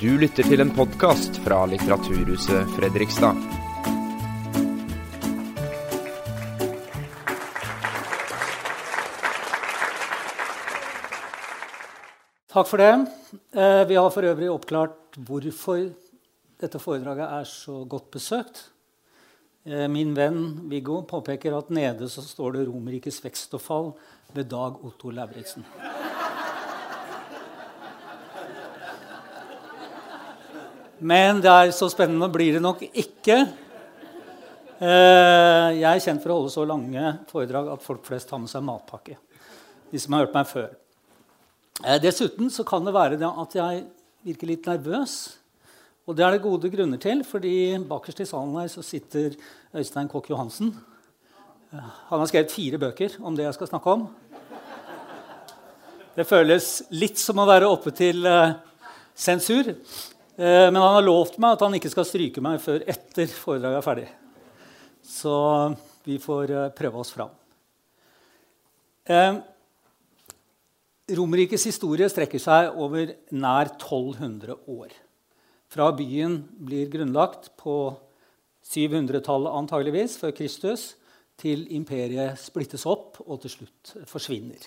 Du lytter til en podkast fra Litteraturhuset Fredrikstad. Takk for det. Eh, Vi har for øvrig oppklart hvorfor dette foredraget er så godt besøkt. Eh, Min venn Viggo påpeker at nede så står det 'Romerrikes vekst og fall' ved Dag Otto Lauritzen. Men det er så spennende blir det nok ikke. Eh, Jeg er kjent for å holde så lange foredrag at folk flest har med seg matpakke. De som har hørt meg før. Eh, Dessuten så kan det være at jeg virker litt nervøs. Og det er det gode grunner til, fordi bakerst i salen her så sitter Øystein Kokk Johansen. Eh, Han har skrevet fire bøker om det jeg skal snakke om. Det føles litt som å være oppe til sensur. Eh, Men han har lovt meg at han ikke skal stryke meg før etter foredraget er ferdig. Så vi får eh, prøve oss fram. Eh, historie strekker seg over nær 1200 år. Fra byen blir grunnlagt på 700-tallet antageligvis før Kristus, til imperiet splittes opp og til slutt forsvinner.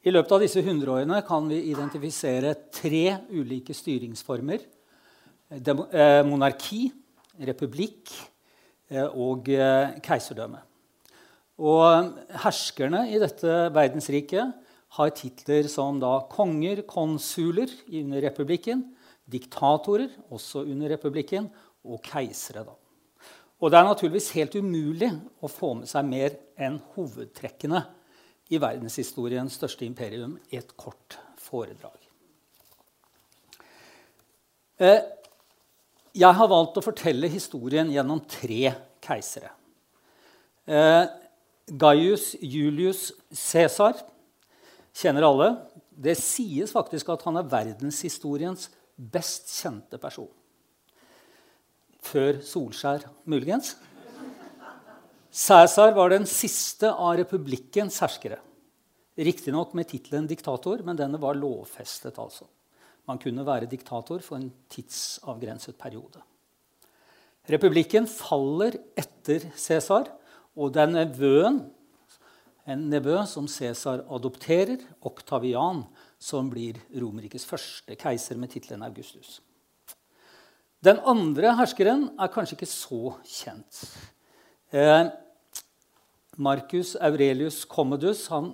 I løpet av disse hundreårene kan vi identifisere tre ulike styringsformer. Eh, monarki, republikk eh, og eh, keiserdømme. Og herskerne i dette verdensriket har titler som da konger, konsuler under republikken, diktatorer også under republikken, og keisere. da. Og det er naturligvis helt umulig å få med seg mer enn hovedtrekkene i verdenshistoriens største imperium i et kort foredrag. Eh, Jeg har valgt å fortelle historien gjennom tre keisere. Eh, Gaius Julius Cæsar kjenner alle. Det sies faktisk at han er verdenshistoriens best kjente person. Før Solskjær, muligens. Cæsar var den siste av republikkens herskere. Riktignok med tittelen diktator, men denne var lovfestet. altså. Man kunne være diktator for en tidsavgrenset periode. Republikken faller etter Cæsar, og det er nevøen, en nevø som Cæsar adopterer, Oktavian, som blir Romerrikes første keiser med tittelen Augustus. Den andre herskeren er kanskje ikke så kjent. Eh, Marcus Aurelius Commodus han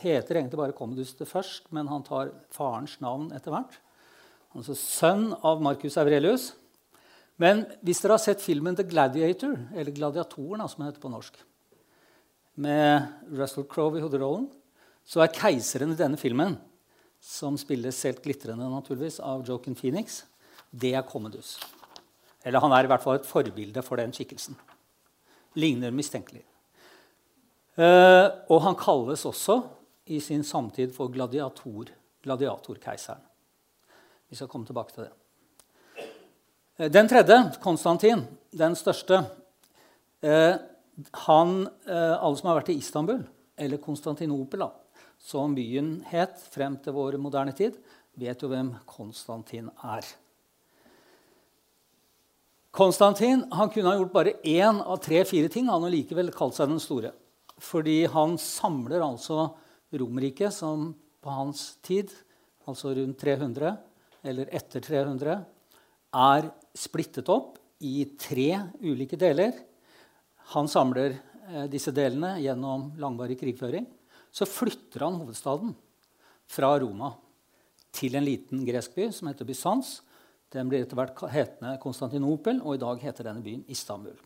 heter egentlig bare Commodus det først, men han tar farens navn etter hvert. Altså sønn av Marcus Aurelius. Men hvis dere har sett filmen The Gladiator, eller Gladiatoren, som den heter på norsk, med Russell Crowe i hovedrollen, så er keiseren i denne filmen, som spilles helt glitrende naturligvis av Joaquin Phoenix, det er Commodus. Eller han er i hvert fall et forbilde for den skikkelsen. Ligner mistenkelig. Eh, og han kalles også i sin samtid for gladiator, gladiatorkeiseren. Vi skal komme tilbake til det. Eh, Den tredje, Konstantin, den største eh, han, Alle som har vært i Istanbul, eller Konstantinopel, som byen het frem til vår moderne tid, vet jo hvem Konstantin er. Konstantin kunne ha gjort bare én av tre-fire ting. Han har likevel kalt seg den store. Fordi han samler altså Romerriket, som på hans tid, altså rundt 300, eller etter 300, er splittet opp i tre ulike deler. Han samler eh, disse delene gjennom langvarig krigføring. Så flytter han hovedstaden fra Roma til en liten gresk by som heter Bysants. Den blir etter hvert hetende Konstantinopel, og i dag heter denne byen Istanbul.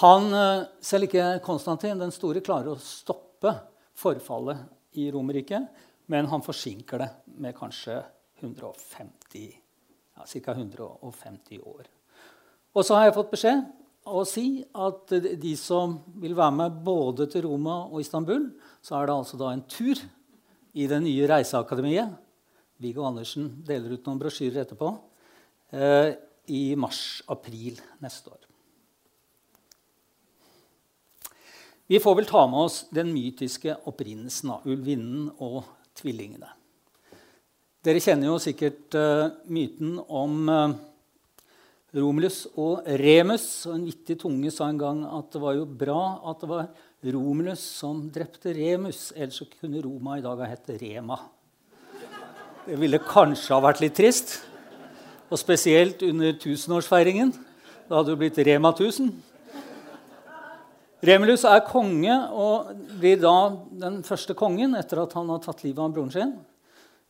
Han, eh, selv ikke Konstantin den store klarer å stoppe forfallet i Romerriket, men han forsinker det med kanskje 150, ja, ca. 150 år. Og så har jeg fått beskjed å si at de som vil være med både til Roma og Istanbul, så er det altså da en tur i det nye reiseakademiet. Viggo Andersen deler ut noen brosjyrer etterpå. Eh, I mars-april neste år. Vi får vel ta med oss den mytiske opprinnelsen av ulvinnen og tvillingene. Dere kjenner jo sikkert uh, myten om uh, Romulus og Remus. Og en vittig tunge sa en gang at det var jo bra at det var Romulus som drepte Remus. Ellers kunne Roma i dag ha hett Rema. Det ville kanskje ha vært litt trist. Og spesielt under tusenårsfeiringen. Da hadde det blitt Rema 1000. Remulus er konge og blir da den første kongen etter at han har tatt livet av broren sin.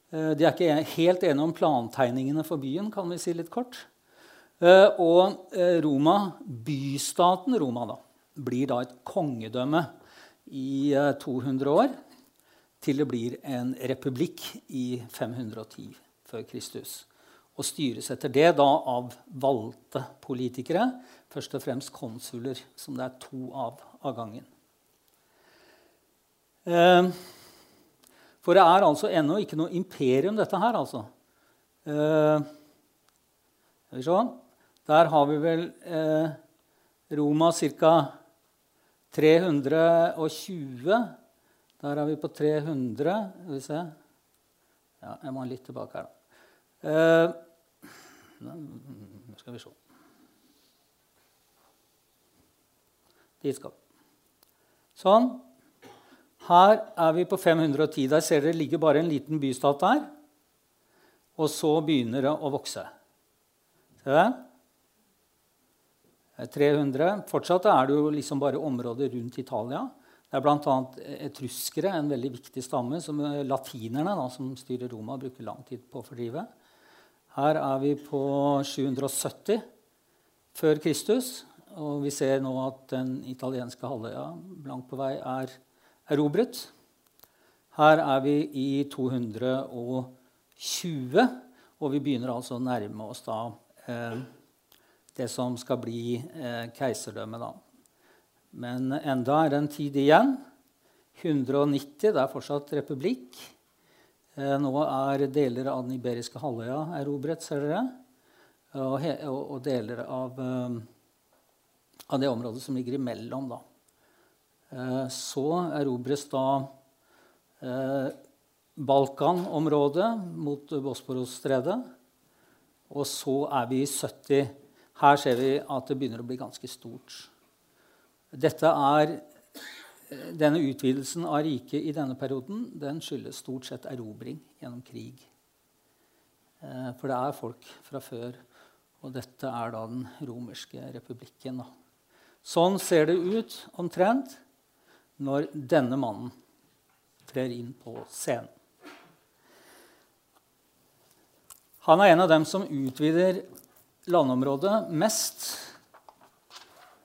Eh, de er ikke helt enige om plantegningene for byen, kan vi si litt kort. Eh, og eh, Roma, bystaten Roma da, blir da et kongedømme i 200 år til det blir en republikk i 510 før Kristus. Og styres etter det da av valgte politikere, først og fremst konsuler, som det er to av av gangen. For det er altså ennå ikke noe imperium, dette her, altså. Eh, Der har vi vel eh, Roma ca. 320. Der er vi på 300. Skal vi se Ja, jeg må litt tilbake her, da. Eh, skal vi se Dit skal vi. Sånn. Her er vi på 510. Der ser dere ligger bare en liten bystat der. Og så begynner det å vokse. Ser dere? 300. Fortsatt er det jo liksom bare området rundt Italia. Det er bl.a. etruskere, en veldig viktig stamme, som latinerne, da, som styrer Roma, bruker lang tid på å fordrive. Her er vi på 770 før Kristus. Og vi ser nå at den italienske halvøya langt på vei er erobret. Her er vi i 220, og vi begynner altså å nærme oss da eh, det som skal bli eh, keiserdømmet, Da. Men enda er det en tid igjen. 190, det er fortsatt republikk. Eh, nå er deler av den iberiske halvøya erobret, ser dere. Og, og, deler av, eh, av, det området som ligger imellom, da. Eh, så erobres da Balkanområdet mot Bosporos-stredet. Og så er vi i 70. Her ser vi at det begynner å bli ganske stort. Dette er, eh, denne utvidelsen av riket i denne perioden den skyldes stort sett erobring gjennom krig. For det er folk fra før, og dette er da den romerske republikken. Sånn ser det ut omtrent når denne mannen trer inn på scenen. Han er en av dem som utvider landområdet mest.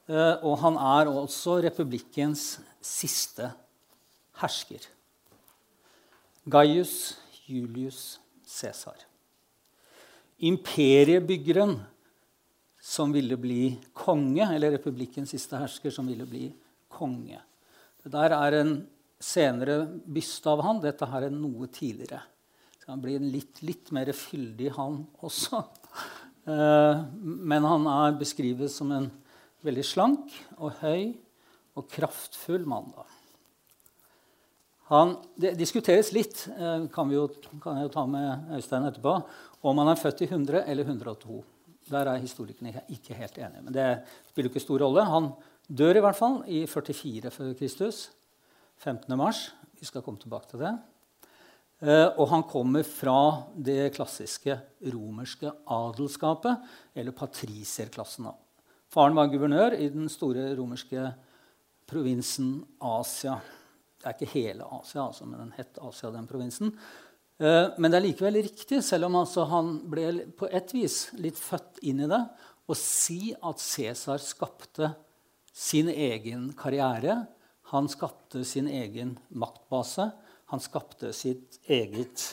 Eh, og han er også republikkens siste hersker. Gaius Julius Cæsar. Imperiebyggeren som ville bli konge, eller republikkens siste hersker som ville bli konge. Det der er en senere byste av han. Dette her er noe tidligere. Så han blir en litt, litt mer fyldig, han også. Eh, men han er beskrives som en veldig slank og høy og kraftfull mann. da. Han, det diskuteres litt, eh, kan, jo, kan jeg jo ta med Øystein etterpå, om han er født i 100 eller 102. Der er historikerne ikke helt enige. Men det spiller ikke stor rolle. Han Dør i hvert fall i 44 før Kristus. 15. mars. Vi skal komme tilbake til det. Eh, og han kommer fra det klassiske romerske adelskapet, eller patriserklassen. Faren var guvernør i den store romerske provinsen Asia. Det er ikke hele Asia, altså, men den het Asia, den provinsen. Eh, men det er likevel riktig, selv om altså han ble på et vis litt født inn i det, å si at Cæsar skapte sin egen karriere. Han skapte sin egen maktbase. Han skapte sitt eget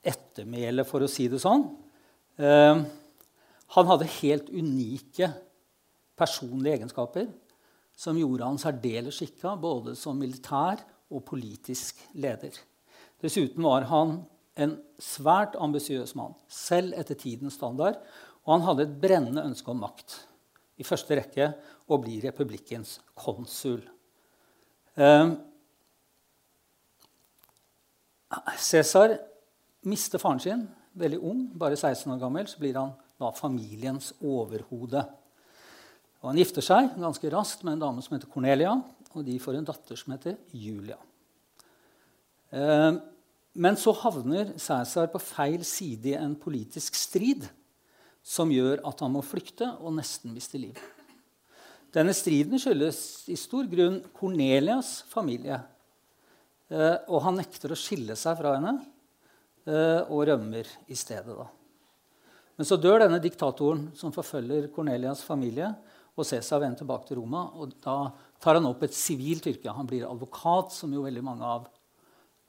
ettermæle, for å si det sånn. Eh, han hadde helt unike personlige egenskaper som gjorde han særdeles skikka både som militær og politisk leder. Dessuten var han en svært ambisiøs mann, selv etter tidens standard. Og han hadde et brennende ønske om makt i første rekke å bli republikkens konsul. Ehm, Cæsar mister faren sin veldig ung, bare 16 år gammel, så blir han da familiens overhode. Og han gifter seg ganske raskt med en dame som heter Cornelia, og de får en datter som heter Julia. Eh, men så havner Cæsar på feil side i en politisk strid som gjør at han må flykte og nesten miste livet. Denne striden skyldes i stor grunn Cornelias familie. Eh, og han nekter å skille seg fra henne eh, og rømmer i stedet. Men så dør denne diktatoren som forfølger Cornelias familie, og Cæsar vender tilbake til Roma. og Da tar han opp et sivilt yrke. Han blir advokat, som jo veldig mange av,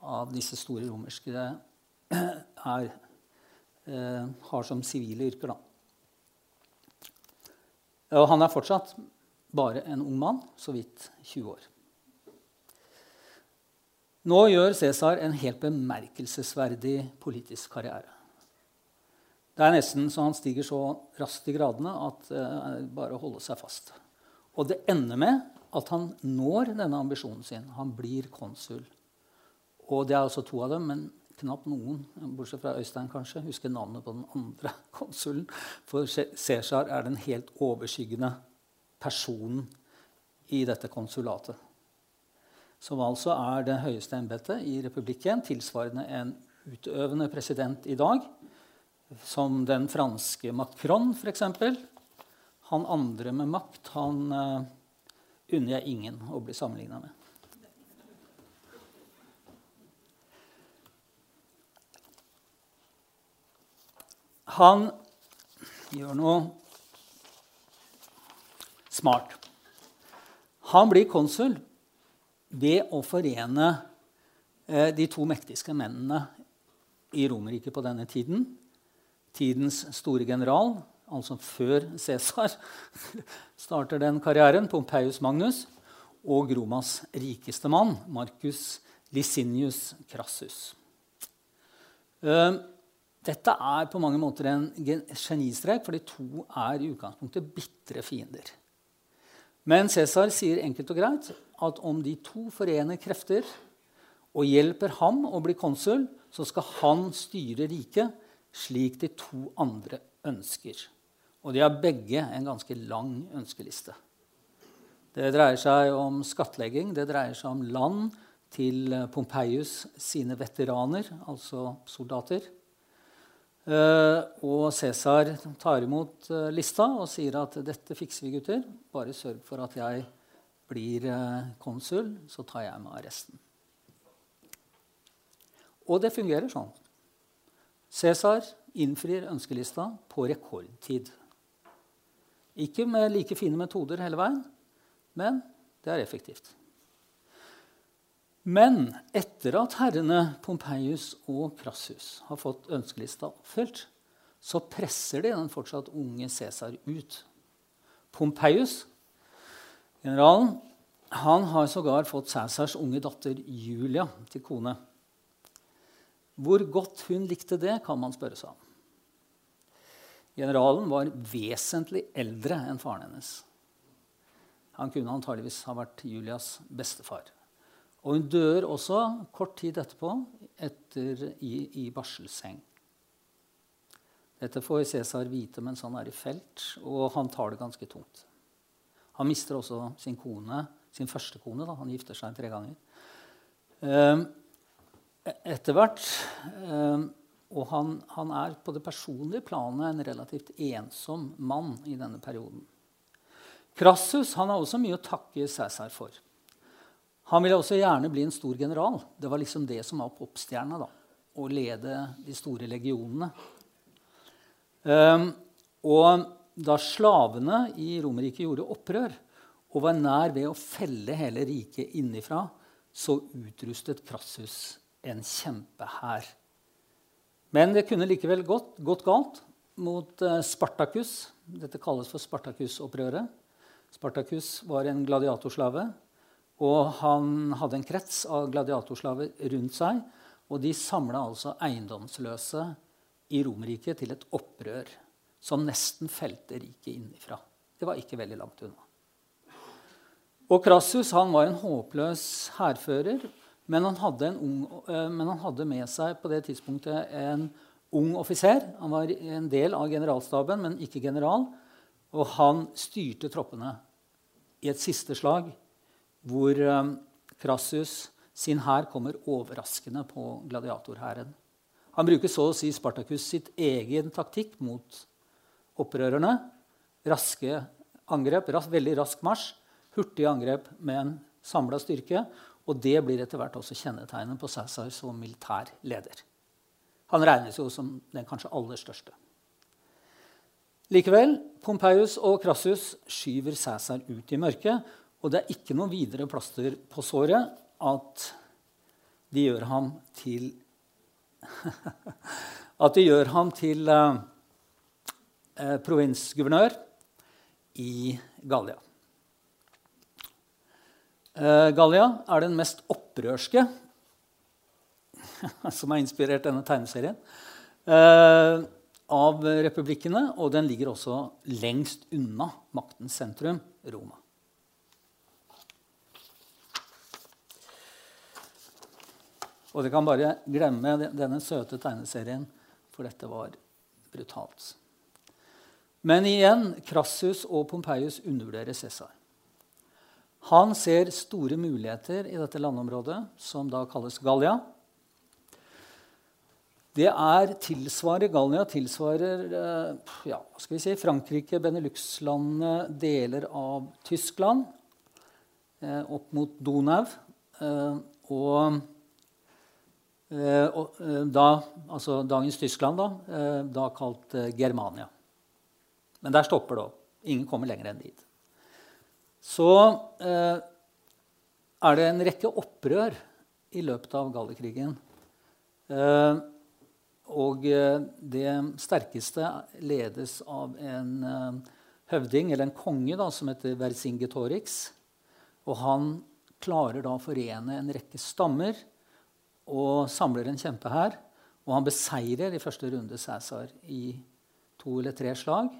av disse store romerske er, er, har som sivile yrker. Da. Og han er fortsatt bare en ung mann, så vidt 20 år. Nå gjør Cæsar en helt bemerkelsesverdig politisk karriere. Det er nesten så han stiger så raskt i gradene at det er bare å holde seg fast. Og det ender med at han når denne ambisjonen sin. Han blir konsul. Og det er altså to av dem, men knapt noen, bortsett fra Øystein kanskje, husker navnet på den andre konsulen. For Cæsar er den helt overskyggende personen i dette konsulatet. Som altså er det høyeste embetet i republikken, tilsvarende en utøvende president i dag som den franske Macron, f.eks. Han andre med makt han uh, unner jeg ingen å bli sammenligna med. Han gjør noe smart. Han blir konsul ved å forene eh, de to mektigste mennene i Romerriket på denne tiden tidens store general, altså før Cæsar starter den karrieren, Pompeius Magnus, og Romas rikeste mann, Marcus Licinius Crassus. Dette er på mange måter en genistrek, for de to er i utgangspunktet bitre fiender. Men Cæsar sier enkelt og greit at om de to forener krefter og hjelper ham å bli konsul, så skal han styre riket slik de to andre ønsker. Og de har begge en ganske lang ønskeliste. Det dreier seg om skattlegging, det dreier seg om land til Pompeius sine veteraner, altså soldater. Eh, og Cæsar tar imot eh, lista og sier at 'dette fikser vi, gutter'. Bare sørg for at jeg blir eh, konsul, så tar jeg meg av resten. Og det fungerer sånn. Cæsar innfrir ønskelista på rekordtid. Ikke med like fine metoder hele veien, men det er effektivt. Men etter at herrene Pompeius og Crassus har fått ønskelista oppfylt, så presser de den fortsatt unge Cæsar ut. Pompeius, generalen, han har sågar fått Cæsars unge datter Julia til kone. Hvor godt hun likte det, kan man spørre seg om. Generalen var vesentlig eldre enn faren hennes. Han kunne antageligvis ha vært Julias bestefar. Og hun dør også kort tid etterpå etter, i, i barselseng. Dette får Cæsar vite mens han er i felt, og han tar det ganske tungt. Han mister også sin kone, sin første kone. Da. Han gifter seg tre ganger. Um, etter hvert eh, Og han, han, er på det personlige planet en relativt ensom mann i denne perioden. Crassus han har også mye å takke Cæsar for. Han ville også gjerne bli en stor general. Det var liksom det som var popstjerna. Å lede de store legionene. Um, og da slavene i Romerriket gjorde opprør og var nær ved å felle hele riket innifra, så utrustet Crassus en kjempehær. Men det kunne likevel gått, gått galt mot eh, Spartakus. Dette kalles for Spartakus-opprøret. Spartakus var en gladiatorslave, og han hadde en krets av gladiatorslaver rundt seg. Og de samla altså eiendomsløse i Romerriket til et opprør som nesten felte riket innifra. Det var ikke veldig langt unna. Og Crassus var en håpløs hærfører Men han, ung, uh, men han, hadde med seg på det tidspunktet en ung offiser. Han var en del av generalstaben, men ikke general. Og han styrte troppene i et siste slag hvor um, Crassus sin hær kommer overraskende på gladiatorhæren. Han bruker så å si Spartacus sitt egen taktikk mot opprørerne. Raske angrep, ras, veldig rask marsj, hurtige angrep med en samla styrke. Og det blir etter hvert også kjennetegnet på Cæsar som militær leder. Han regnes jo som den kanskje aller største. Likevel, Pompeius og Crassus skyver Cæsar ut i mørket. Og det er ikke noe videre plaster på såret at de gjør ham til At de gjør ham til eh, provinsguvernør i Gallia. Uh, Gallia er den mest opprørske som har inspirert denne tegneserien, uh, av republikkene. Og den ligger også lengst unna maktens sentrum, Roma. Og dere kan bare glemme denne søte tegneserien, for dette var brutalt. Men igjen, Crassus og Pompeius undervurderer Cæsar. Han ser store muligheter i dette landområdet, som da kalles Gallia. Det er tilsvarer Gallia tilsvarer eh, ja, skal vi si, Frankrike, Benelux-landene, deler av Tyskland, eh, opp mot Donau. Eh, og da, altså dagens Tyskland, da, da kalt Germania. Men der stopper det opp. Ingen kommer lenger enn dit. Så eh, er det en rekke opprør i løpet av Gallerkrigen. Eh, og det sterkeste ledes av en eh, høvding, eller en konge, da, som heter Vercingetorix. Og han klarer da å forene en rekke stammer og samler en kjempehær. Og han beseirer i første runde Cæsar i to eller tre slag.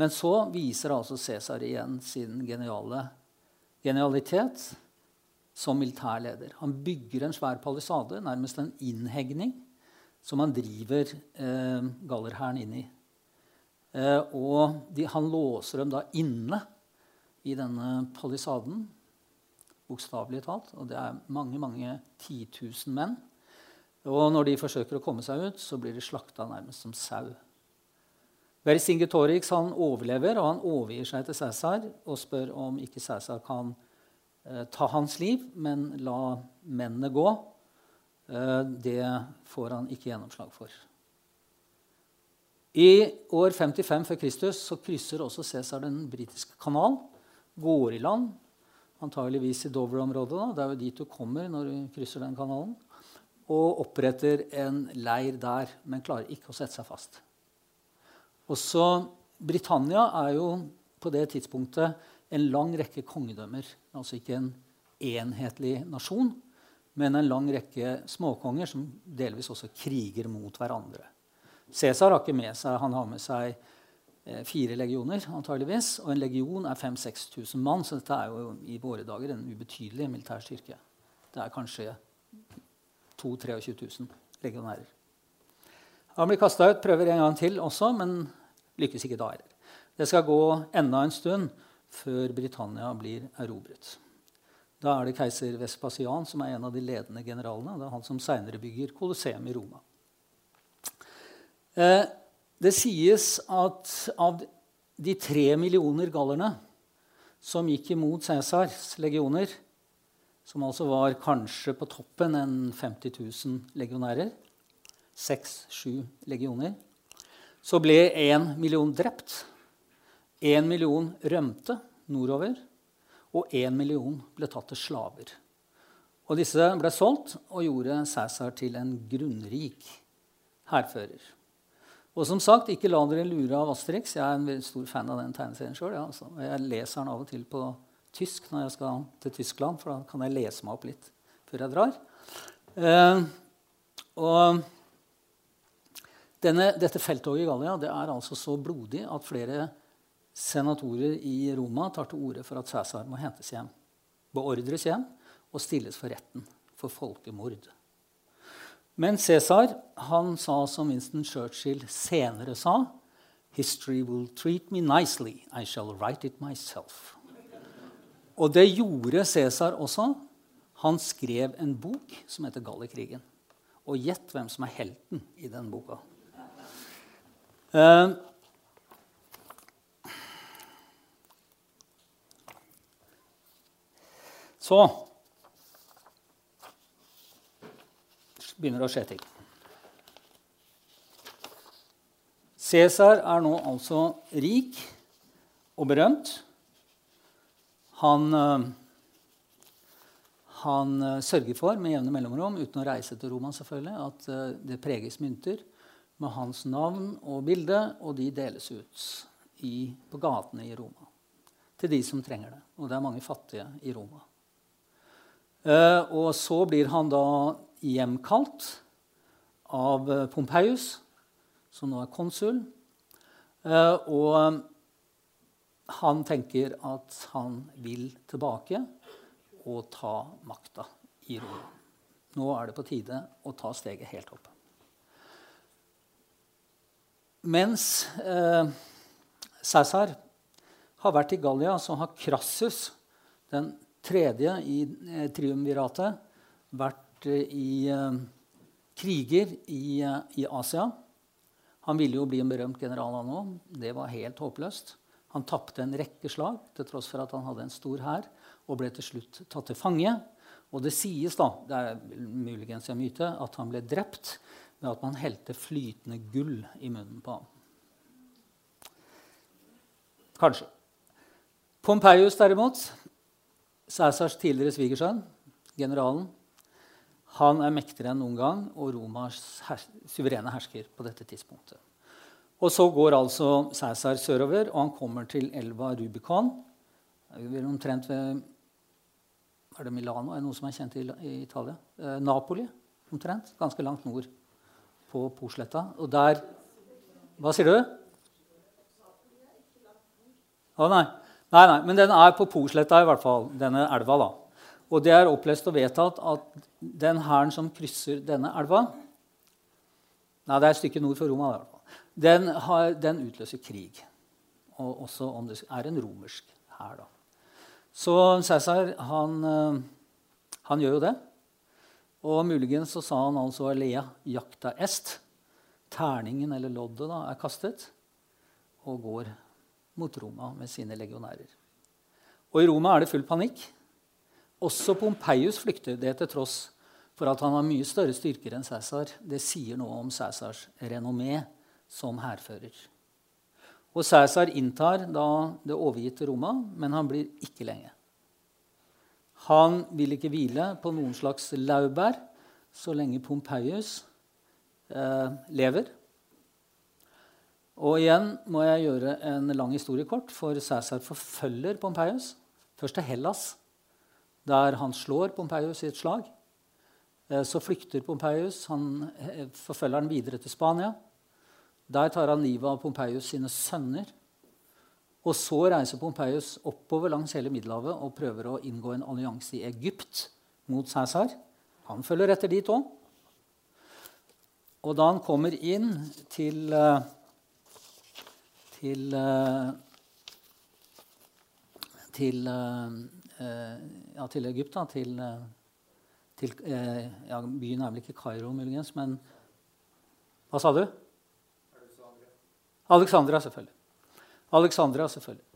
Men så viser altså Cæsar igjen sin geniale genialitet som militærleder. Han bygger en svær palisade, nærmest en innhegning, som han driver eh, gallerhæren inn i. Eh, og de, han låser dem da inne i denne palisaden bokstavelig talt. Og det er mange mange titusen menn. Og når de forsøker å komme seg ut, så blir de slakta nærmest som sau. Vercingetorix han overlever, og han overgir seg til Cæsar og spør om ikke Cæsar kan eh, ta hans liv, men la mennene gå. Eh, det får han ikke gjennomslag for. I år 55 før Kristus så krysser også Cæsar den britiske kanal, går i land antageligvis i Dover-området. Det er jo dit du kommer når du krysser den kanalen. Og oppretter en leir der, men klarer ikke å sette seg fast. Også Britannia er jo på det tidspunktet en lang rekke kongedømmer. Altså ikke en enhetlig nasjon, men en lang rekke småkonger som delvis også kriger mot hverandre. Cæsar har ikke med seg, han har med seg Eh, fire legioner, antageligvis. Og en legion er 5000-6000 mann, så dette er jo i våre dager en ubetydelig militær styrke. Det er kanskje 2 23 000 legionærer. Han blir kasta ut, prøver en gang til også, men lykkes ikke da heller. Det skal gå enda en stund før Britannia blir erobret. Da er det keiser Vespasian som er en av de ledende generalene. Det er han som seinere bygger Colosseum i Roma. Eh, det sies at av de tre millioner gallerne som gikk imot Cæsars legioner, som altså var kanskje på toppen en 50 000 legionærer, seks-sju legioner, så ble én million drept. Én million rømte nordover, og én million ble tatt til slaver. Og disse ble solgt og gjorde Cæsar til en grunnrik hærfører. Og som sagt, ikke la dere lure av Asterix. Jeg er en stor fan av den tegneserien sjøl. Ja, altså. Jeg leser den av og til på tysk når jeg skal til Tyskland, for da kan jeg lese meg opp litt før jeg drar. Eh, og denne, dette felttoget i Gallia det er altså så blodig at flere senatorer i Roma tar til orde for at Cæsar må hentes hjem, beordres hjem og stilles for retten for folkemord. Men Cæsar sa som Winston Churchill senere sa History will treat me nicely. I shall write it myself. Og det gjorde Cæsar også. Han skrev en bok som heter Gallikrigen. Og gjett hvem som er helten i den boka. Uh, så begynner det å skje ting. Cæsar er nå altså rik og berømt. Han, eh, han eh, sørger for med jevne mellomrom, uten å reise til Roma, selvfølgelig, at eh, det preges mynter med hans navn og bilde, og de deles ut i, på gatene i Roma til de som trenger det. Og det er mange fattige i Roma. og så blir han da hjemkalt av Pompeius, som nå er konsul. Eh, og han tenker at han vil tilbake og ta makta i Roma. Nå er det på tide å ta steget helt opp. Mens eh, Cæsar har vært i Gallia, så har Krassus, den tredje i eh, triumviratet, vært eh, i eh, kriger i, eh, i Asia. Han ville jo bli en berømt general, han òg. Det var helt håpløst. Han tapte en rekke slag til tross for at han hadde en stor hær, og ble til slutt tatt til fange. Og det sies, da, det er muligens en myte, at han ble drept ved at man helte flytende gull i munnen på ham. Kanskje. Pompeius, derimot, Cæsars tidligere svigersønn, generalen, han er mektigere enn noen gang og Romas hers suverene hersker på dette tidspunktet. Og Så går altså Cæsar sørover, og han kommer til elva Rubicon. Det er omtrent ved er det Milano? Er det noe som er kjent i, i Italia? Eh, Napoli, omtrent. Ganske langt nord på Porsletta. Og der Hva sier du? Å, nei. nei. Nei, Men den er på Porsletta, i hvert fall. Denne elva. da. Og det er opplest og vedtatt at den hæren som krysser denne elva Nei, det er et stykke nord for Roma. Den, har, den utløser krig. Og også om det er en romersk hær. Så Cæsar, han, eh, han, gjør jo det. Og muligens så sa han altså Alea jakta est. Terningen, eller loddet, da, er kastet. Og går mot Roma med sine legionærer. Og i Roma er det full panikk. Også Pompeius flykter, det til tross for at han har mye større styrker enn Cæsar. Det sier noe om Cæsars renommé som hærfører. Og Cæsar inntar da det overgitte Roma, men han blir ikke lenge. Han vil ikke hvile på noen slags laurbær så lenge Pompeius eh, lever. Og igjen må jeg gjøre en lang historie kort, for Cæsar forfølger Pompeius. Først til Hellas der han slår Pompeius i et slag. Eh, så flykter Pompeius. Han eh, forfølger han videre til Spania. Der tar han livet av Pompeius sine sønner. Og så reiser Pompeius oppover langs hele Middelhavet og prøver å inngå en allianse i Egypt mot Cæsar. Han følger etter dit òg. Og da han kommer inn til, eh, til, til Eh, ja, til Egypt. Da, til, eh, til eh, ja, Byen er vel ikke Kairo, muligens, men Hva sa du? Alexandra, selvfølgelig. Alexandra, selvfølgelig.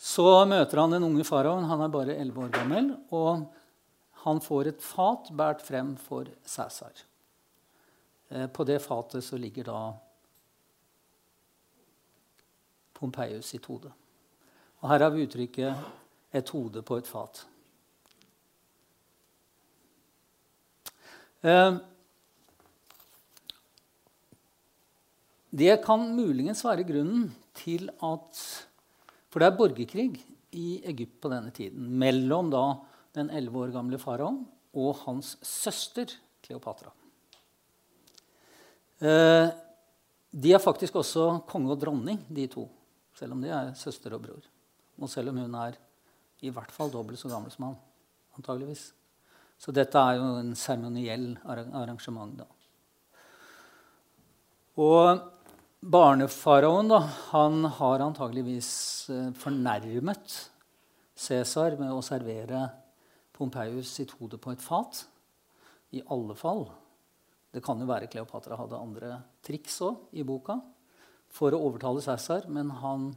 Så møter han den unge faraoen. Han er bare 11 år gammel. Og han får et fat båret frem for Cæsar. På det fatet så ligger da Pompeius sitt hode. Og her har vi uttrykket et hode på et fat. Eh, det kan muligens være grunnen til at For det er borgerkrig i Egypt på denne tiden mellom da den elleve år gamle faraoen og hans søster Kleopatra. Eh, de er faktisk også konge og dronning, de to, selv om de er søster og bror. Og selv om hun er i hvert fall dobbelt så gammel som han. antageligvis. Så dette er jo en seremoniell arrangement. da. Og barnefaraoen da, han har antageligvis eh, fornærmet Cæsar med å servere Pompeius sitt hode på et fat. I alle fall. Det kan jo være Kleopatra hadde andre triks òg i boka for å overtale Cæsar, men han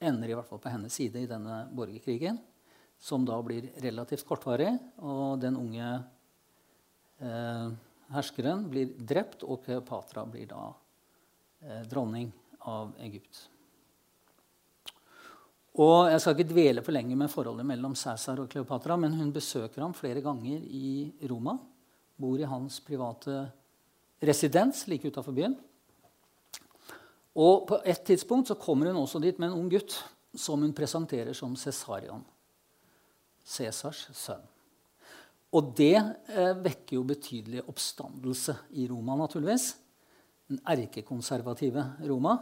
ender i hvert fall på hennes side i denne borgerkrigen, som da blir relativt kortvarig. Og den unge eh, herskeren blir drept, og Kleopatra blir da eh, dronning av Egypt. Og Jeg skal ikke dvele for lenge med forholdet mellom Cæsar og Kleopatra, men hun besøker ham flere ganger i Roma. Bor i hans private residens like utafor byen. Og På et tidspunkt så kommer hun også dit med en ung gutt som hun presenterer som Cæsarion. Cæsars sønn. Og det eh, vekker jo betydelig oppstandelse i Roma, naturligvis. Den erkekonservative Roma.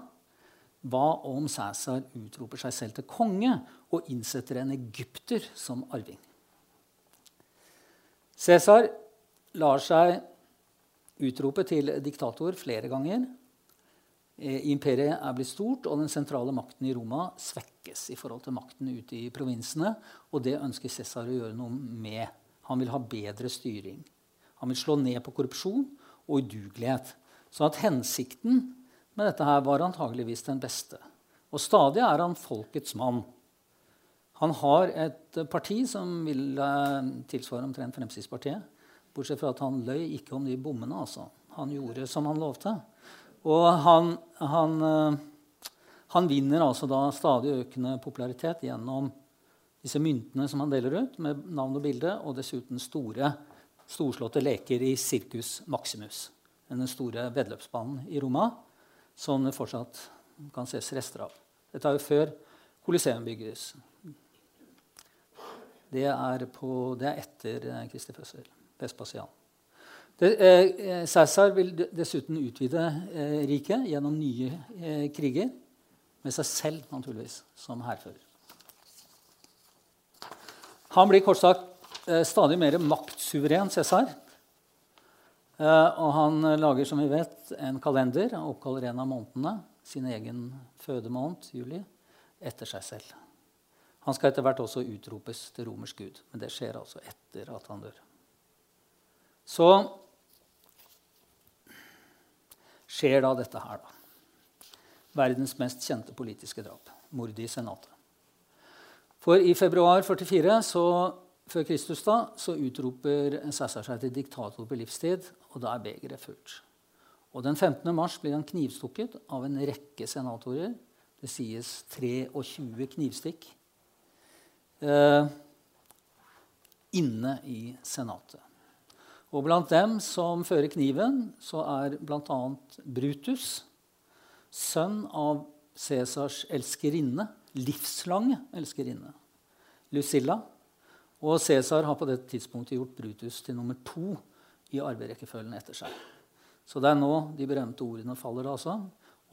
Hva om Cæsar utroper seg selv til konge og innsetter en egypter som arving? Cæsar lar seg utrope til diktator flere ganger. Eh, imperiet er blitt stort, og den sentrale makten i Roma svekkes i forhold til makten ute i provinsene. Og det ønsker Cæsar å gjøre noe med. Han vil ha bedre styring. Han vil slå ned på korrupsjon og udugelighet. Så at hensikten med dette her var antageligvis den beste. Og stadig er han folkets mann. Han har et parti som vil eh, tilsvare omtrent Fremskrittspartiet. Bortsett fra at han løy ikke om de bommene. altså. Han gjorde som han lovte. Og han, han, eh, han vinner altså da stadig økende popularitet gjennom disse myntene som han deler ut, med navn og bilde, og dessuten store, storslåtte leker i Circus Maximus, den store vedløpsbanen i Roma som det fortsatt kan ses rester av. Dette er jo før Coliseum bygges. Det er, på, det er etter eh, Kristi fødsel. Vespasian. Eh, Cæsar vil dessuten utvide eh, riket gjennom nye eh, kriger. Med seg selv, naturligvis, som hærfører. Han blir kort sagt eh, stadig mer maktsuveren, Cæsar. Eh, og han lager som vi vet, en kalender. Han oppkaller en av månedene, sin egen fødemåned, juli, etter seg selv. Han skal etter hvert også utropes til romersk gud, men det skjer altså etter at han dør. Så skjer da dette her, da. Verdens mest kjente politiske drap. Mordet i Senatet. For i februar 44 så før Kristus da, så utroper Cæsar seg til diktator på livstid, og da er begeret fullt. Og Den 15. mars blir han knivstukket av en rekke senatorer. Det sies 23 knivstikk eh, inne i Senatet. Og blant dem som fører kniven, så er bl.a. Brutus, sønn av Cæsars elskerinne, livslange elskerinne, Lucilla og Cæsar har på dette tidspunktet gjort Brutus til nummer to i arverekkefølgen etter seg. Så det er nå de berømte ordene faller. altså.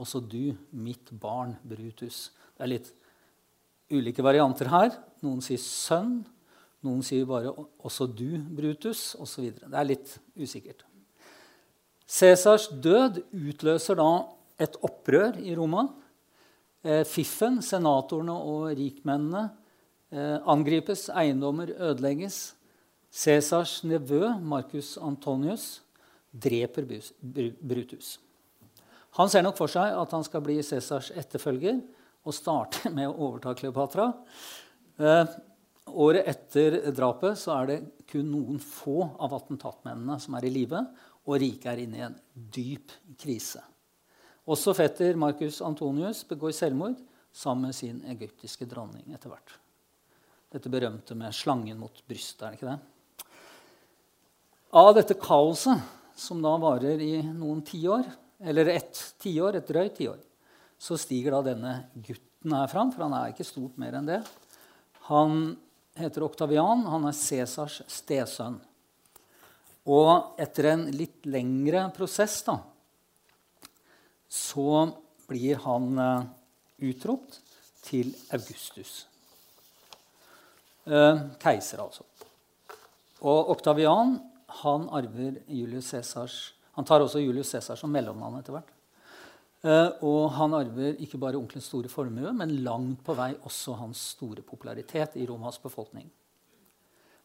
Også du, mitt barn Brutus. Det er litt ulike varianter her. Noen sier sønn, noen sier bare 'også du, Brutus', osv. Det er litt usikkert. Cæsars død utløser da et opprør i Roma. Eh, fiffen, senatorene og rikmennene eh, angripes, eiendommer ødelegges. Cæsars nevø, Marcus Antonius, dreper Brutus. Han ser nok for seg at han skal bli Cæsars etterfølger og starte med å overta Kleopatra. Eh, året etter drapet så er det kun noen få av attentatmennene som er i live, og riket er inne i en dyp krise. Også fetter Marcus Antonius begår selvmord sammen med sin egyptiske dronning etter hvert. Dette berømte med slangen mot brystet. er det ikke det? Av dette kaoset, som da varer i noen tiår, eller ett tiår, et drøyt tiår, så stiger da denne gutten her fram, for han er ikke stort mer enn det. Han heter Oktavian. Han er Cæsars stesønn. Og etter en litt lengre prosess da, så blir han uh, utropt til Augustus. Eh, keiser, altså. Og Oktavian han arver Julius Cæsars Han tar også Julius Cæsar som mellommann etter hvert. Uh, og han arver ikke bare onkelens store formue, men langt på vei også hans store popularitet i Romas befolkning.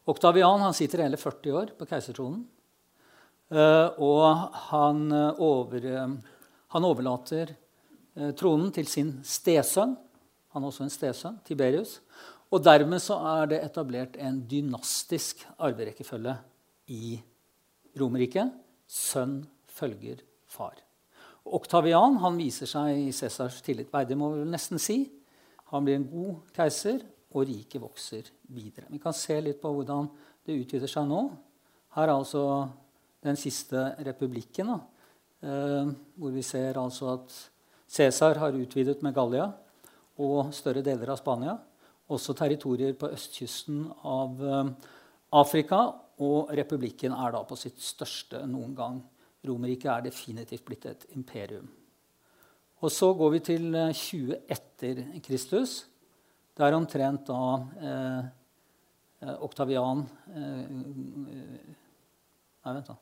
Oktavian han sitter hele 40 år på keisertronen. Uh, og han, uh, over, han overlater tronen til sin stesønn. Han har også en stesønn, Tiberius. Og dermed så er det etablert en dynastisk arverekkefølge i Romerriket. Sønn følger far. Oktavian han viser seg i Cæsars tillit verdig, må vi nesten si. Han blir en god keiser, og riket vokser videre. Vi kan se litt på hvordan det utvider seg nå. Her er altså den siste republikken, da, eh, hvor vi ser altså at Cæsar har utvidet med Gallia og større deler av Spania. Også territorier på østkysten av eh, Afrika. Og republikken er da på sitt største noen gang. Romerriket er definitivt blitt et imperium. Og så går vi til 20 eh, etter Kristus. Det er omtrent da eh, eh, Oktavian eh, Nei, vent, da.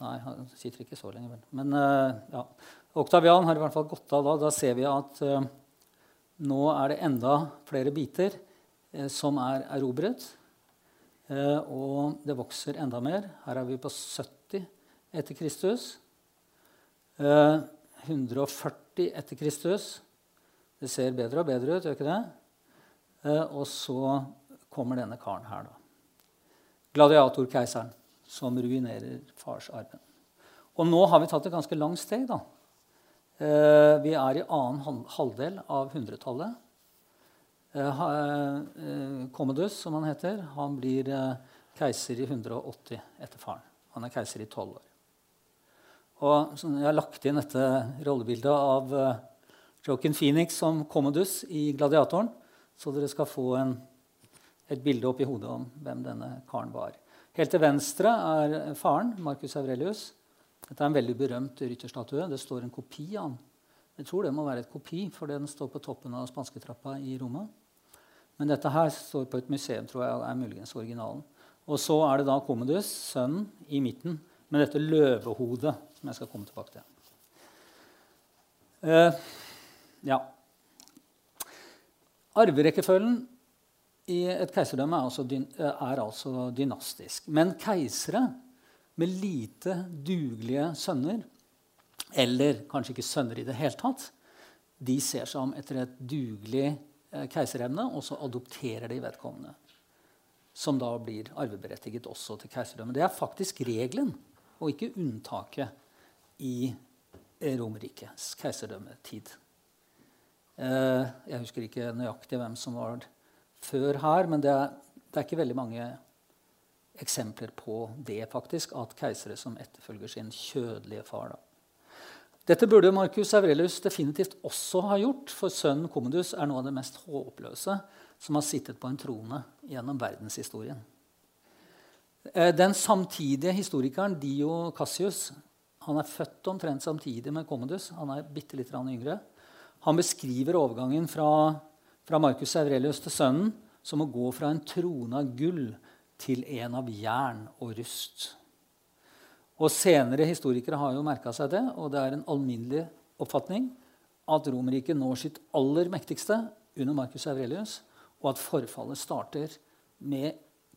Nei, han sitter ikke så lenge, vel. Men eh, ja. Oktavian har i hvert fall gått av da. Da ser vi at eh, nå er det enda flere biter som er erobret. Og det vokser enda mer. Her er vi på 70 etter Kristus. 140 etter Kristus. Det ser bedre og bedre ut, gjør ikke det? Eh, og så kommer denne karen her, da. Gladiatorkeiseren, som ruinerer farsarven. Og nå har vi tatt et ganske langt steg. da. Eh, vi er i annen halvdel av hundretallet. Eh, Commodus, som han heter, han blir keiser i 180 etter faren. Han er keiser i tolv år. Og jeg har lagt inn dette rollebildet av Joaquin Phoenix som Commodus i 'Gladiatoren'. Så dere skal få en, et bilde opp i hodet om hvem denne karen var. Helt til venstre er faren, Marcus Aurelius. Dette er en veldig berømt rytterstatue. Det står en kopi av han. Jeg tror det må være et kopi, for den står på toppen av spansketrappa i Roma. Men dette her står på et museum, tror jeg, er muligens originalen. Og så er det da Commodus, sønnen, i midten med dette løvehodet, som jeg skal komme tilbake til. Uh, ja. Arverekkefølgen i et keiserdømme er altså, er altså dynastisk. Men keisere med lite dugelige sønner, eller kanskje ikke sønner i det hele tatt, de ser seg om etter et dugelig eh, og så adopterer de vedkommende. Som da blir arveberettiget også til keiserdømmet. Det er faktisk regelen, og ikke unntaket i Romerrikets keiserdømmetid. Eh, jeg husker ikke nøyaktig hvem som var før her, men det er, det er, ikke veldig mange eksempler på det, faktisk, at keisere som etterfølger sin kjødelige far. Da. Dette burde Marcus Aurelius definitivt også ha gjort, for sønnen Commodus er noe av det mest håpløse som har sittet på en trone gjennom verdenshistorien. Eh, den samtidige historikeren Dio Cassius han er født omtrent samtidig med Commodus. Han er bitte litt yngre. Han beskriver overgangen fra, fra Marcus Aurelius til sønnen som å gå fra en trone av gull til en av jern og rust. Og Senere historikere har jo merka seg det, og det er en alminnelig oppfatning at Romerriket når sitt aller mektigste under Marcus Aurelius, og at forfallet starter med,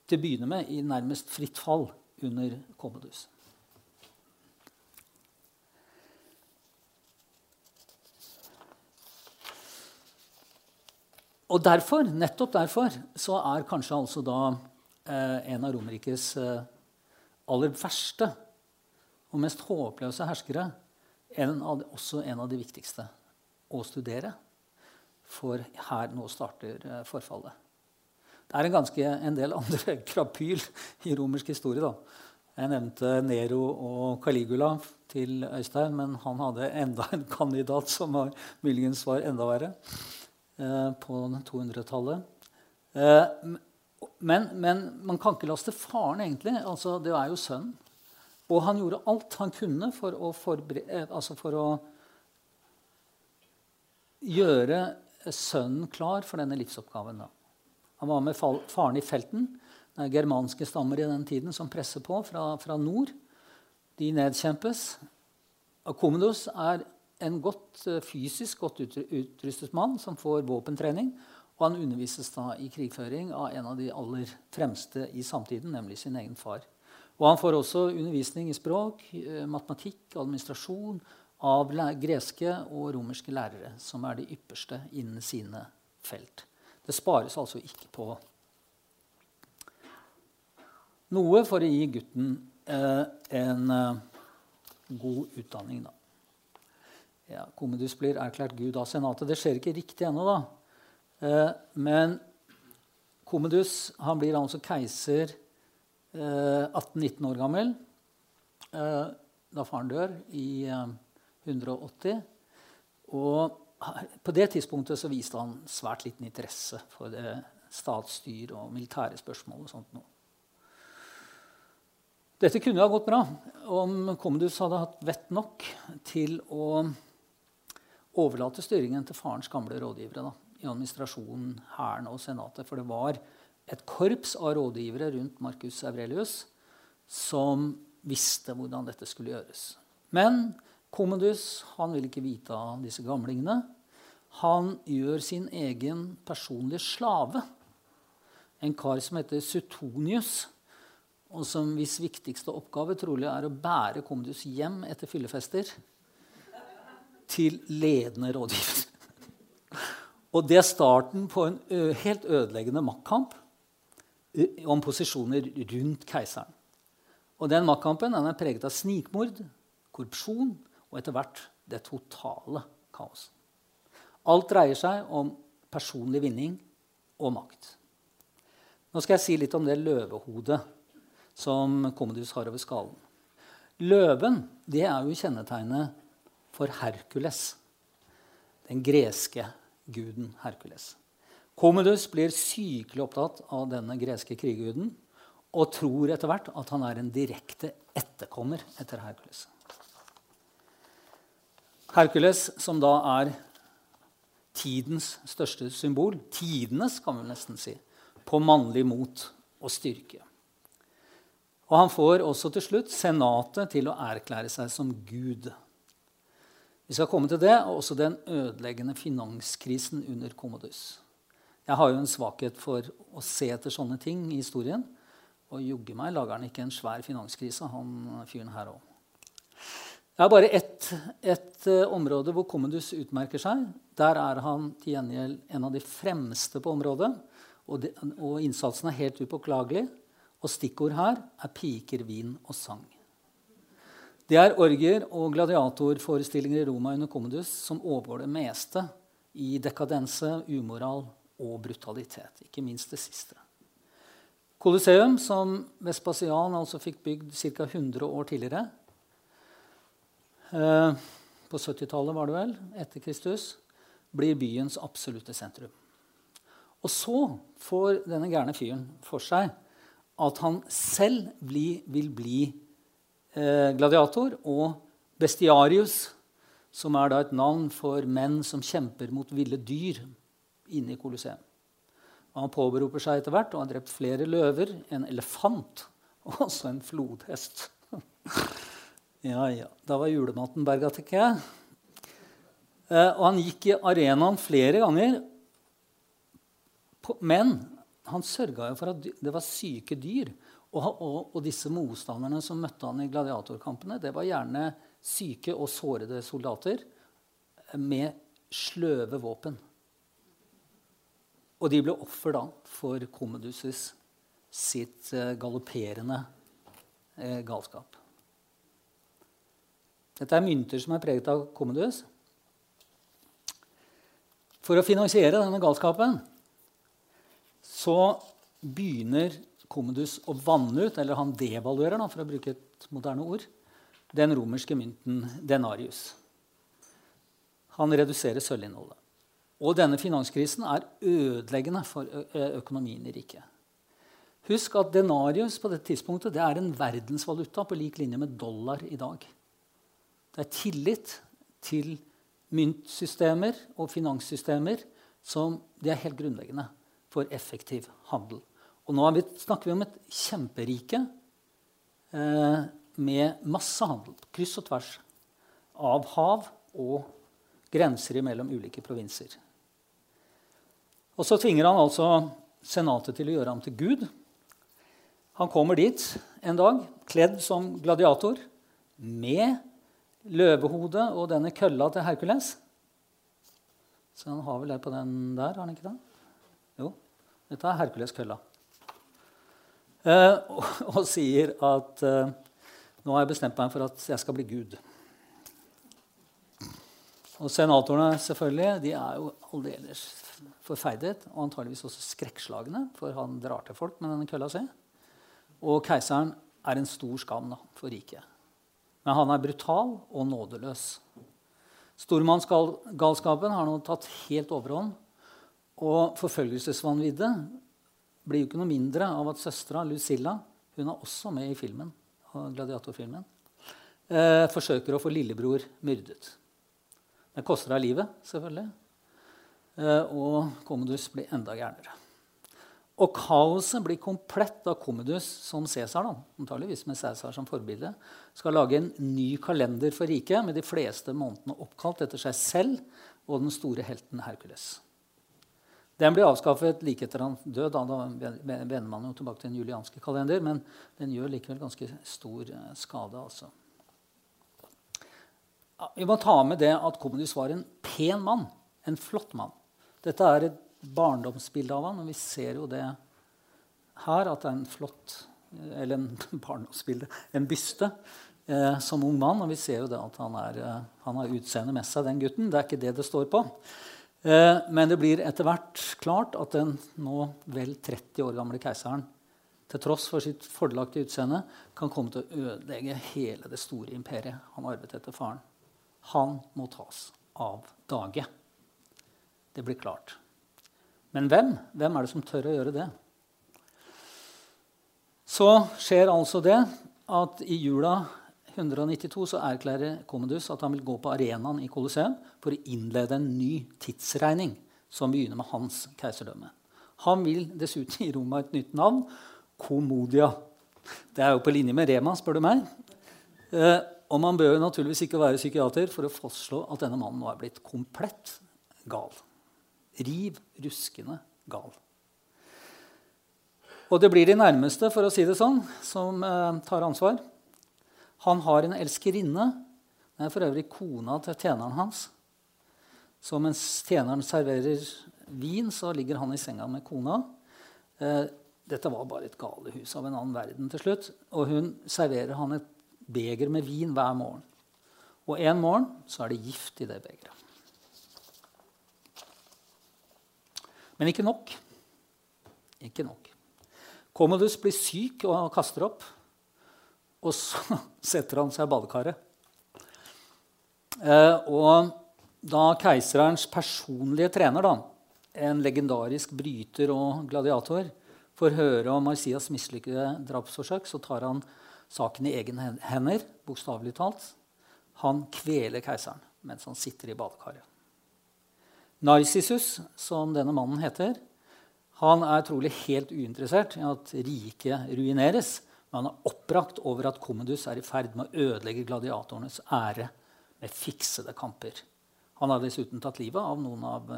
til å begynne med i nærmest fritt fall under Commodus. Og derfor, nettopp derfor så er kanskje altså da eh, en av Romerrikes eh, aller verste og mest håpløse herskere en av, også en av de viktigste å studere. For her nå starter eh, forfallet. Det er en, ganske, en del andre krapyl i romersk historie. da. Jeg nevnte Nero og Caligula til Øystein, men han hadde enda en kandidat som var, muligens var enda verre. Eh, på 200-tallet. Eh, men, men, man kan ikke laste faren, egentlig. Altså, det er jo sønnen. Og han gjorde alt han kunne for å, eh, altså for å gjøre sønnen klar for denne livsoppgaven. Da. Han var med faren i felten. Det er germanske stammer i den tiden som presser på fra, fra nord. De nedkjempes. Akomedos er en godt, eh, fysisk godt utrustet mann som får våpentrening. Og han undervises da i krigføring av en av de aller fremste i samtiden, nemlig sin egen far. Og han får også undervisning i språk, eh, matematikk, administrasjon av greske og romerske lærere, som er de ypperste innen sine felt. Det spares altså ikke på noe for å gi gutten eh, en eh, god utdanning. Da. Ja, Komedus blir erklært gud av senatet. Det skjer ikke riktig ennå, da. Eh, men Komedus han blir altså keiser 18-19 år gammel da faren dør i 180. Og på det tidspunktet så viste han svært liten interesse for det statsstyr og militære spørsmål. og sånt noe. Dette kunne ha gått bra om Commodus hadde hatt vett nok til å overlate styringen til farens gamle rådgivere da, i administrasjonen, hæren og senatet. For det var et korps av rådgivere rundt Marcus Aurelius som visste hvordan dette skulle gjøres. Men Commodus han vil ikke vite av disse gamlingene. Han gjør sin egen personlige slave, en kar som heter Sutonius, og som hvis viktigste oppgave trolig er å bære Commodus hjem etter fyllefester til ledende rådgiver. Og det er starten på en helt ødeleggende maktkamp om posisjoner rundt keiseren. Og den maktkampen er preget av snikmord, korrupsjon og etter hvert det totale kaos. Alt dreier seg om personlig vinning og makt. Nå skal jeg si litt om det løvehodet som Commodus har over skallen. Løven det er jo kjennetegnet for Herkules, den greske guden Herkules. Commodus blir sykelig opptatt av denne greske krigguden og tror etter hvert at han er en direkte etterkommer etter Herkules. Herkules, som da er tidens største symbol, tidenes kan vi nesten si, på mannlig mot og styrke. Og han får også til slutt senatet til å erklære seg som Gud. Vi skal komme til det, og også den ødeleggende finanskrisen under Commodus. Jeg har jo en svakhet for å se etter sånne ting i historien. Og jogge meg lager han ikke en svær finanskrise, han fyren her òg. Det er bare ett et, uh, område hvor Commodus utmerker seg. Der er han til gjengjeld en av de fremste på området. Og, de, og innsatsen er helt upåklagelig. Og stikkord her er piker, vin og sang. Det er orgier og gladiatorforestillinger i Roma under Commodus som overgår det meste i dekadense, umoral og brutalitet. Ikke minst det siste. Colosseum, som Vespasian altså fikk bygd ca. 100 år tidligere eh, På 70-tallet, var det vel, etter Kristus, blir byens absolutte sentrum. Og så får denne gærne fyren for seg at han selv bli, vil bli eh, gladiator, og bestiarius, som er da et navn for menn som kjemper mot ville dyr inne i Colosseum. Han påberoper seg etter hvert og har drept flere løver, en elefant og også en flodhest. ja, ja. Da var julematen berga, tenker jeg. Eh, og han gikk i arenaen flere ganger. Men han sørga jo for at det var syke dyr. Og, og, og, disse motstanderne som møtte han i gladiatorkampene, det var gjerne syke og sårede soldater med sløve våpen. Og de ble offer da for Commodus' sitt uh, galopperende uh, galskap. Dette er mynter som er preget av Commodus. For å finansiere denne galskapen så begynner Commodus å vanne ut, eller han devaluerer, da, for å bruke et moderne ord, den romerske mynten denarius. Han reduserer sølvinnholdet. Og denne finanskrisen er ødeleggende for økonomien i riket. Husk at denarius på dette tidspunktet det er en verdensvaluta på lik linje med dollar i dag. Det er tillit til myntsystemer og finanssystemer som det er helt grunnleggende for effektiv handel. Og nå vi, snakker vi om et kjemperike eh, med masse handel, kryss og tvers, av hav og grenser mellom ulike provinser. Og så tvinger han altså senatet til å gjøre ham til Gud. Han kommer dit en dag kledd som gladiator med løvehode og denne kølla til Herkules. Så han har vel det på den der, har han ikke det? Jo, dette er Herkules-kølla. Eh, og, og, sier at eh, nå har jeg bestemt meg for at jeg skal bli Gud. Og senatorene selvfølgelig, de er jo aldeles forferdet og antageligvis også skrekkslagne, for han drar til folk med denne kølla si. Og keiseren er en stor skam da, for riket. Men han er brutal og nådeløs. Stormannsgalskapen har nå tatt helt overhånd. Og forfølgelsesvanviddet blir jo ikke noe mindre av at søstera Lucilla hun er også med i filmen, gladiatorfilmen, eh, forsøker å få lillebror myrdet. Det koster deg livet, selvfølgelig. Eh, og Commodus blir enda gærnere. Og kaoset blir komplett da Commodus, som Cæsar, antageligvis med Cæsar som forbilde, skal lage en ny kalender for riket med de fleste månedene oppkalt etter seg selv og den store helten Hercules. Den blir avskaffet like etter han død. Da vender man jo tilbake til den julianske kalender, men den gjør likevel ganske stor eh, skade. altså. Vi må ta med det at Commodus var en pen mann. En flott mann. Dette er et barndomsbilde av han, og vi ser jo det her, at det er en flott Eller en barndomsbilde, en byste, eh, som ung mann. Og vi ser jo det at han, er, eh, han har utseende med seg, den gutten. Det er ikke det det står på. Eh, men det blir etter hvert klart at den nå vel 30 år gamle keiseren til tross for sitt fordelaktige utseende kan komme til å ødelegge hele det store imperiet han arvet etter faren. Han må tas av dage. Det blir klart. Men hvem? Hvem er det som tør å gjøre det? Så skjer altså det at i jula 192 så erklærer Commodus at han vil gå på arenaen i Colosseum for å innlede en ny tidsregning som begynner med hans keiserdømme. Han vil dessuten gi Roma et nytt navn Comodia. Det er jo på linje med Rema, spør du meg. Og man bør naturligvis ikke være psykiater for å fastslå at denne mannen nå er blitt komplett gal riv ruskende gal. Og det blir de nærmeste, for å si det sånn, som eh, tar ansvar. Han har en elskerinne. Det er for øvrig kona til tjeneren hans. Så mens tjeneren serverer vin, så ligger han i senga med kona. Eh, dette var bare et galehus av en annen verden til slutt. Og hun serverer han et beger med vin hver morgen. Og en morgen så er det gift i det begeret. Men ikke nok. Ikke nok. Commodus blir syk og kaster opp. Og så setter han seg i badekaret. Eh, og da keiserens personlige trener, da, en legendarisk bryter og gladiator, får høre om Marcias mislykkede drapsforsøk, så tar han saken i egne hender, bokstavelig talt. Han kveler keiseren mens han sitter i badekaret. Narsissus, som denne mannen heter, han er trolig helt uinteressert i at riket ruineres. Men han er oppbrakt over at Commodus er i ferd med å ødelegge gladiatorenes ære med fiksede kamper. Han har dessuten tatt livet av noen av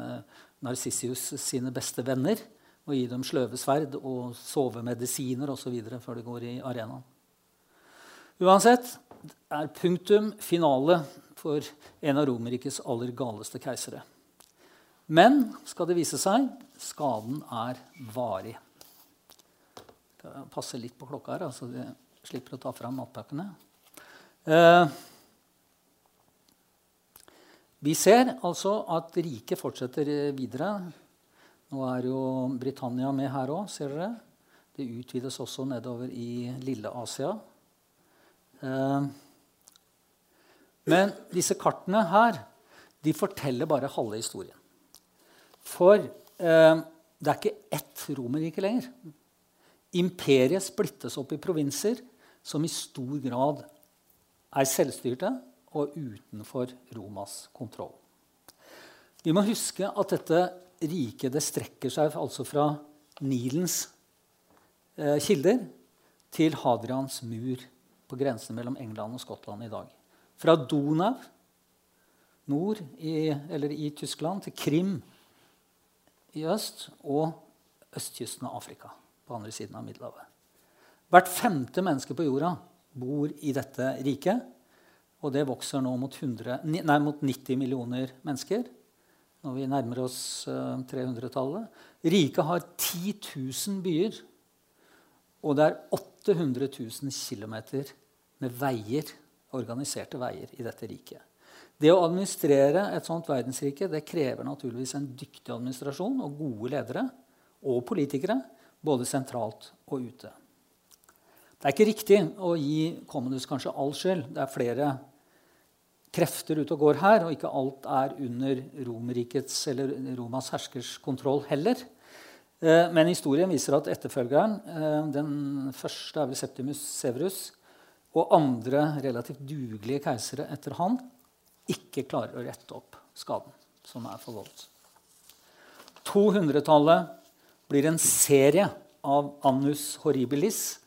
Narcissius sine beste venner og gi dem sløvesverd og sovemedisiner osv. før de går i arenaen. Uansett er punktum finale for en av Romerrikets aller galeste keisere. Men skal det vise seg skaden er varig. Jeg passer litt på klokka her, så vi slipper å ta fram matpakkene. Eh, vi ser altså at riket fortsetter videre. Nå er jo Britannia med her òg, ser dere. Det utvides også nedover i Lille-Asia. Eh, men disse kartene her de forteller bare halve historien. For eh, det er ikke ett Romerrike lenger. Imperiet splittes opp i provinser som i stor grad er selvstyrte og utenfor Romas kontroll. Vi må huske at dette riket det strekker seg altså fra Nilens eh, kilder til Hadrians mur på grensen mellom England og Skottland i dag. Fra Donau nord i, i Tyskland til Krim i øst og østkysten av Afrika på andre siden av Middelhavet. Hvert femte menneske på jorda bor i dette riket. Og det vokser nå mot, 100, nei, mot 90 millioner mennesker når vi nærmer oss 300-tallet. Eh, riket har 10 000 byer, og det er 800 000 km med veier, organiserte veier i dette riket. Det å administrere et sånt verdensrike det krever naturligvis en dyktig administrasjon og gode ledere og politikere, både sentralt og ute. Det er ikke riktig å gi Commodus kanskje all skyld. Det er flere krefter ute og går her, og ikke alt er under Romerrikets eller Romas herskers kontroll heller. Eh, men historien viser at etterfølgeren, eh, den første er vel Septimus Severus, og andre relativt dugelige keisere etter han, ikke klarer å rette opp skaden som er forvoldt. 200-tallet blir en serie av annus horribilis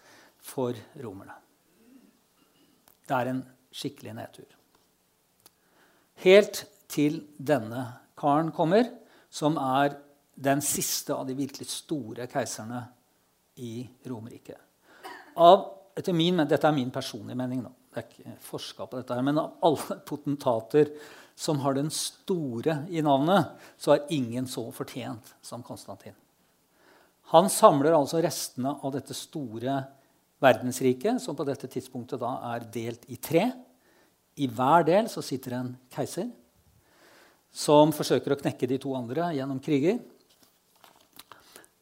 for romerne. Det er en skikkelig nedtur. Helt til denne karen kommer, som er den siste av de virkelig store keiserne i Romerriket. Dette er min personlige mening. Da det er ikke forska på dette, her, men av alle potentater som har den store i navnet, så er ingen så fortjent som Konstantin. Han samler altså restene av dette store verdensriket, som på dette tidspunktet da er delt i tre. I hver del så sitter en keiser som forsøker å knekke de to andre gjennom kriger.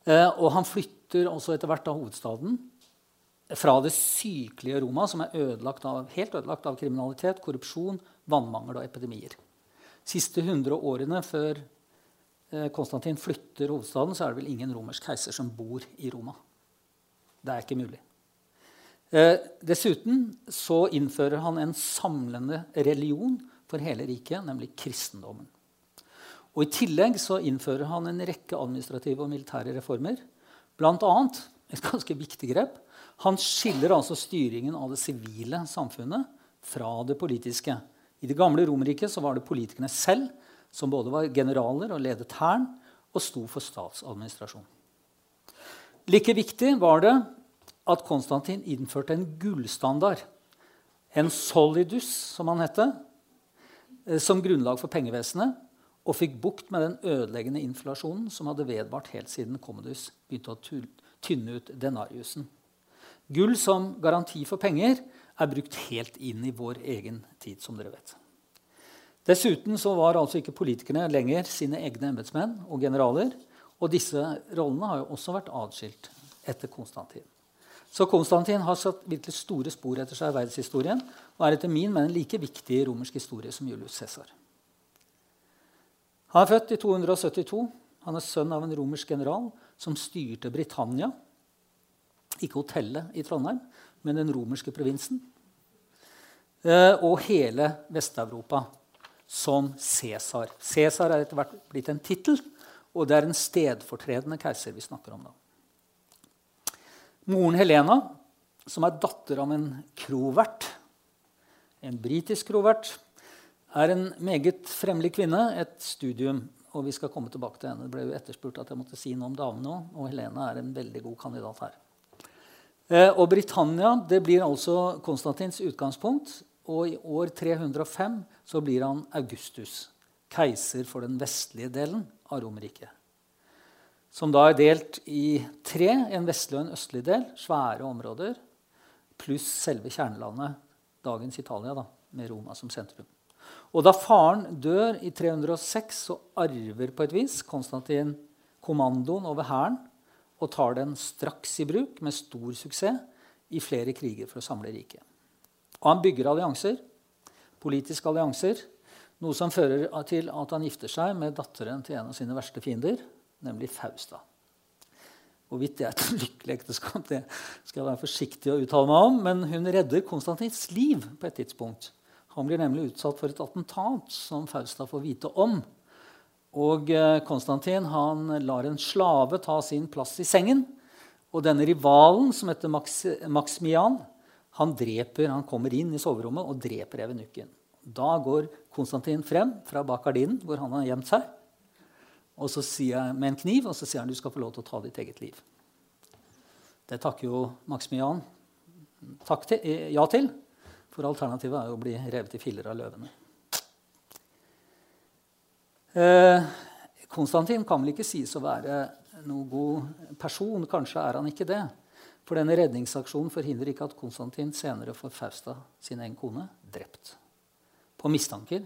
Eh, og han flytter også etter hvert av hovedstaden fra det sykelige Roma, som er ødelagt av, helt ødelagt av kriminalitet, korrupsjon, vannmangel og epidemier. De siste 100 årene før eh, Konstantin flytter hovedstaden, så er det vel ingen romersk keiser som bor i Roma. Det er ikke mulig. Eh, dessuten så innfører han en samlende religion for hele riket, nemlig kristendommen. Og I tillegg så innfører han en rekke administrative og militære reformer. Blant annet et ganske viktig grep han skiller altså styringen av det sivile samfunnet fra det politiske. I det gamle Romerriket var det politikerne selv som både var generaler og ledet hæren og sto for statsadministrasjon. Like viktig var det at Konstantin innførte en gullstandard, en solidus, som han hette, eh, som grunnlag for pengevesenet, og fikk bukt med den ødeleggende inflasjonen som hadde vedvart helt siden Commodus begynte å tynne ut denariusen. Gull som garanti for penger er brukt helt inn i vår egen tid. som dere vet. Dessuten var altså ikke politikerne lenger sine egne embetsmenn og generaler. Og disse rollene har jo også vært atskilt etter Konstantin. Så Konstantin har satt virkelig store spor etter seg i verdenshistorien og er etter min mening like viktig i romersk historie som Julius Cæsar. Han er født i 272. Han er sønn av en romersk general som styrte Britannia ikke hotellet i Trondheim, men den romerske provinsen. Eh, og hele Vest-Europa som Cæsar. Cæsar er etter hvert blitt en tittel, og det er en stedfortredende keiser vi snakker om da. Moren Helena, som er datter av en krovert, en britisk krovert, er en meget fremlig kvinne. Et studium, og vi skal komme tilbake til henne. Det ble jo etterspurt at jeg måtte si noe om damene òg, og Helena er en veldig god kandidat her. Eh, og Britannia det blir altså Konstantins utgangspunkt. Og i år 305 så blir han Augustus, keiser for den vestlige delen av Romerriket. Som da er delt i tre, en vestlig og en østlig del. Svære områder. Pluss selve kjernelandet, dagens Italia, da, med Roma som sentrum. Og da faren dør i 306, så arver på et vis Konstantin kommandoen over hæren og tar den straks i bruk med stor suksess i flere kriger for å samle riket. Og han bygger allianser, politiske allianser, noe som fører til at han gifter seg med datteren til en av sine verste fiender, nemlig Fausta. Hvorvidt det er et lykkelig ekteskap, det skal jeg være forsiktig å uttale meg om. Men hun redder Konstantins liv på et tidspunkt. Han blir nemlig utsatt for et attentat som Fausta får vite om. Og eh, Konstantin han lar en slave ta sin plass i sengen. Og denne rivalen, som heter Max, Maximian, han, dreper, han kommer inn i soverommet og dreper evenukken. Da går Konstantin frem fra bak gardinen, hvor han har gjemt seg, og så sier med en kniv, og så sier han du skal få lov til å ta ditt eget liv. Det takker jo Maximian takk til, eh, ja til, for alternativet er jo å bli revet i filler av løvene. Eh, Konstantin kan vel ikke sies å være noen god person. Kanskje er han ikke det. For denne redningsaksjonen forhindrer ikke at Konstantin senere får Fausta, sin egen kone, drept. På mistanker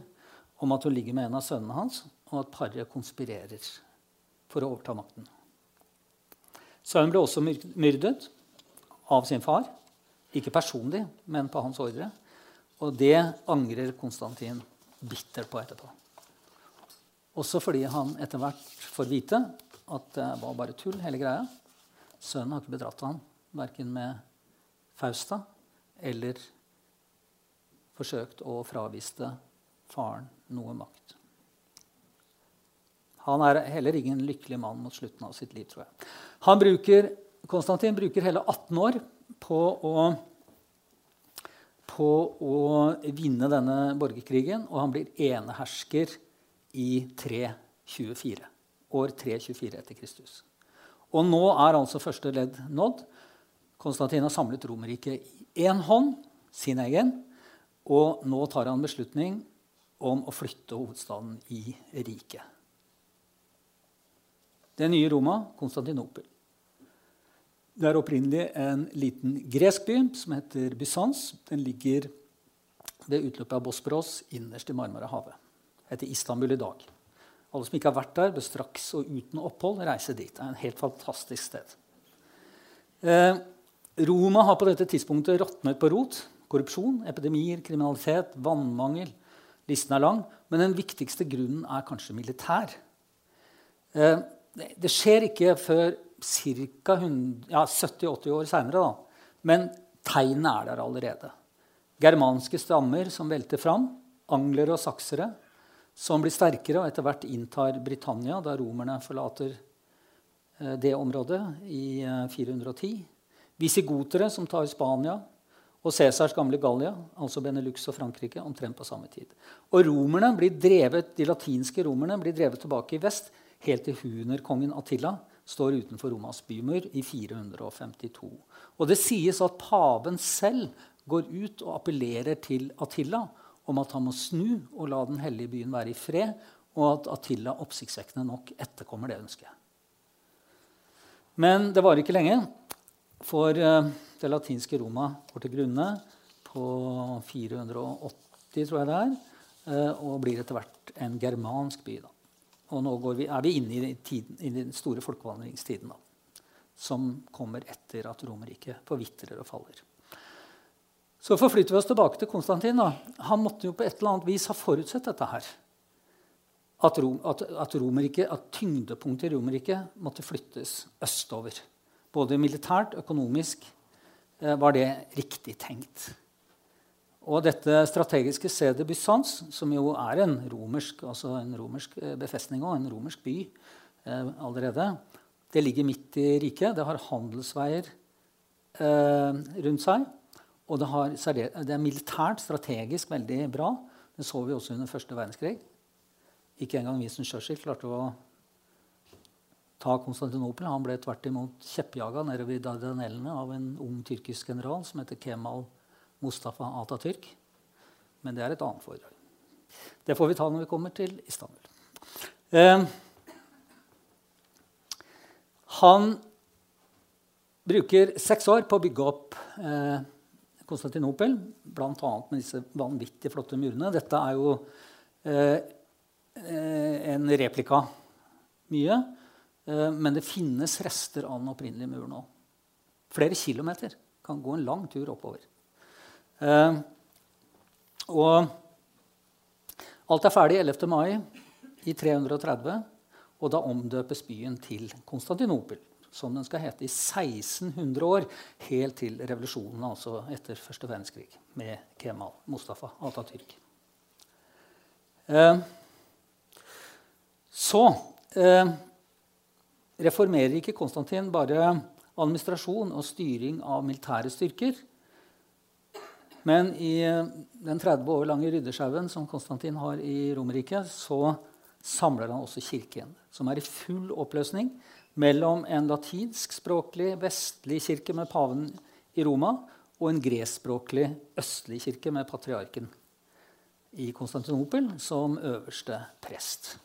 om at hun ligger med en av sønnene hans, og at paret konspirerer for å overta makten. Sønnen ble også myrdet av sin far. Ikke personlig, men på hans ordre. Og det angrer Konstantin bittert på etterpå. Også fordi han etter hvert får vite at det var bare tull, hele greia. Sønnen har ikke bedratt han, verken med Fausta eller forsøkt å fraviste faren noe makt. Han er heller ingen lykkelig mann mot slutten av sitt liv, tror jeg. Han bruker, Konstantin bruker hele 18 år på å, på å vinne denne borgerkrigen, og han blir enehersker i 324. År 324 etter Kristus. Og nå er altså første ledd nådd. Konstantin har samlet Romerriket i én hånd, sin egen. Og nå tar han beslutning om å flytte hovedstaden i riket. Det nye Roma, Konstantinopel. Det er opprinnelig en liten gresk by som heter Bysants. Den ligger ved utløpet av Bosporos innerst i Marmarahavet. Heter Istanbul i dag. Alle som ikke har vært der, bør straks og uten opphold reise dit. Det er en helt fantastisk sted. Eh, Roma har på dette tidspunktet råtnet på rot. Korrupsjon, epidemier, kriminalitet, vannmangel. Listen er lang. Men den viktigste grunnen er kanskje militær. Eh, det skjer ikke før ca. Ja, 70-80 år seinere. Men tegnene er der allerede. Germanske stammer som velter fram. Anglere og saksere som blir sterkere og etter hvert inntar Britannia da romerne forlater eh, det området i 410. Eh, Visigotere som tar Spania, og Cæsars gamle Gallia, altså Benelux og Frankrike, omtrent på samme tid. Og romerne blir drevet, De latinske romerne blir drevet tilbake i vest helt til hunerkongen Attila står utenfor Romas bymur i 452. Og det sies at paven selv går ut og appellerer til Attila om at han må snu og la den hellige byen være i fred, og at Attila oppsiktsvekkende nok etterkommer det ønsket. Men det varer ikke lenge, for eh, det latinske Roma går til grunne på 480, tror jeg det er, eh, og blir etter hvert en germansk by. Da. Og nå vi, er vi inne i, tiden, i, den store folkevandringstiden da, som kommer etter at Romerriket forvitrer og faller. Så forflytter vi oss tilbake til Konstantin. Da. Han måtte jo på et eller annet vis ha forutsett dette her. At, Rom, at, at, at tyngdepunktet i Romerriket måtte flyttes østover. Både militært økonomisk eh, var det riktig tenkt. Og dette strategiske stedet Bysants, som jo er en romersk, altså en romersk eh, befestning og en romersk by eh, allerede, det ligger midt i riket. Det har handelsveier eh, rundt seg. Og det, har, det, er militært, strategisk veldig bra. Det så vi også under første verdenskrig. Ikke engang Winston Churchill klarte å ta Konstantinopel. Han ble tvert imot kjeppjaga nedover i Dardanellene av en ung tyrkisk general som heter Kemal Mustafa Atatürk. Men det er et annet foredrag. Det får vi ta når vi kommer til Istanbul. Eh, han bruker seks år på å bygge opp eh, Konstantinopel, bl.a. med disse vanvittig flotte murene. Dette er jo eh, eh en replika mye, eh, men det finnes rester av den opprinnelige muren òg. Flere kilometer. Kan gå en lang tur oppover. Eh, og alt er ferdig 11. mai i 330, og da omdøpes byen til Konstantinopel. Som den skal hete i 1600 år, helt til revolusjonen altså etter første verdenskrig med Kemal Mustafa Atatürk. Eh, Så eh, reformerer ikke Konstantin bare administrasjon og styring av militære styrker. Men i eh, den 30 år lange ryddesjauen som Konstantin har i Romerike, så samler han også kirken, som er i full oppløsning mellom en latinskspråklig vestlig kirke med paven i Roma og en greskspråklig østlig kirke med patriarken i Konstantinopel som øverste prest.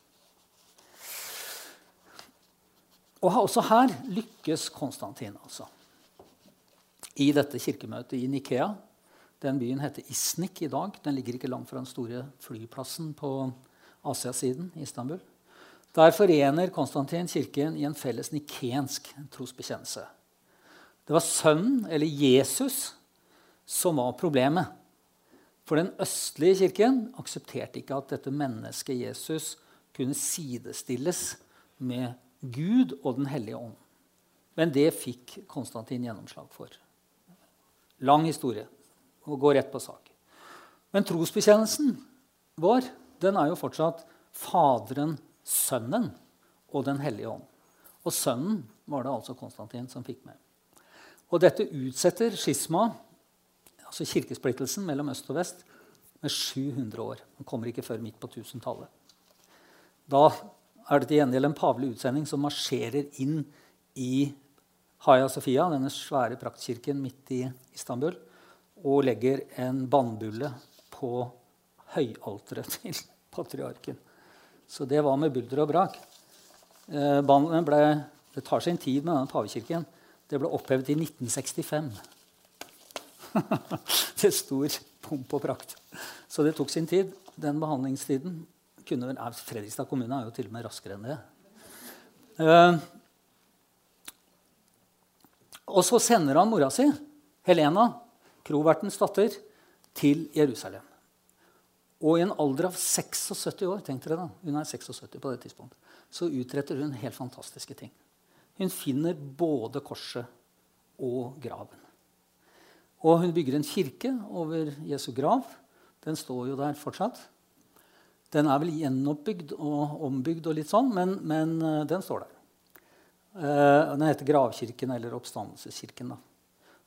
Og også her lykkes Konstantin altså. i dette kirkemøtet i Nikea. Den byen heter Isnik i dag. Den ligger ikke langt fra den store flyplassen på Asiasiden Istanbul. Der forener Konstantin kirken i en felles nikensk trosbekjennelse. Det var sønnen, eller Jesus, som var problemet. For den østlige kirken aksepterte ikke at dette mennesket Jesus kunne sidestilles med Gud og Den hellige ånd. Men det fikk Konstantin gjennomslag for. Lang historie og går rett på sak. Men trosbekjennelsen vår den er jo fortsatt Faderen, Sønnen og Den hellige ånd. Og Sønnen var det altså Konstantin som fikk med. Og dette utsetter skisma, altså kirkesplittelsen mellom øst og vest, med 700 år. Den kommer ikke før midt på 1000-tallet. Da er det til gjengjeld en pavelig utsending som marsjerer inn i Hagia Sofia, denne svære praktkirken midt i Istanbul, og legger en bannbulle på høyalteret til patriarken. Så det var med bulder og brak. Eh, ble, det tar sin tid med denne pavekirken. Det ble opphevet i 1965. Til stor pomp og prakt. Så det tok sin tid. Den behandlingstiden kunne vel, Fredrikstad kommune er jo til og med raskere enn det. Uh, og så sender han mora si, Helena, krovertens datter, til Jerusalem. Og i en alder av 76 år tenk dere da, hun er 76 på det tidspunktet, så utretter hun helt fantastiske ting. Hun finner både korset og graven. Og hun bygger en kirke over Jesu grav. Den står jo der fortsatt. Den er vel gjenoppbygd og ombygd, og litt sånn, men, men uh, den står der. Uh, den heter Gravkirken eller Oppstandelseskirken. Da,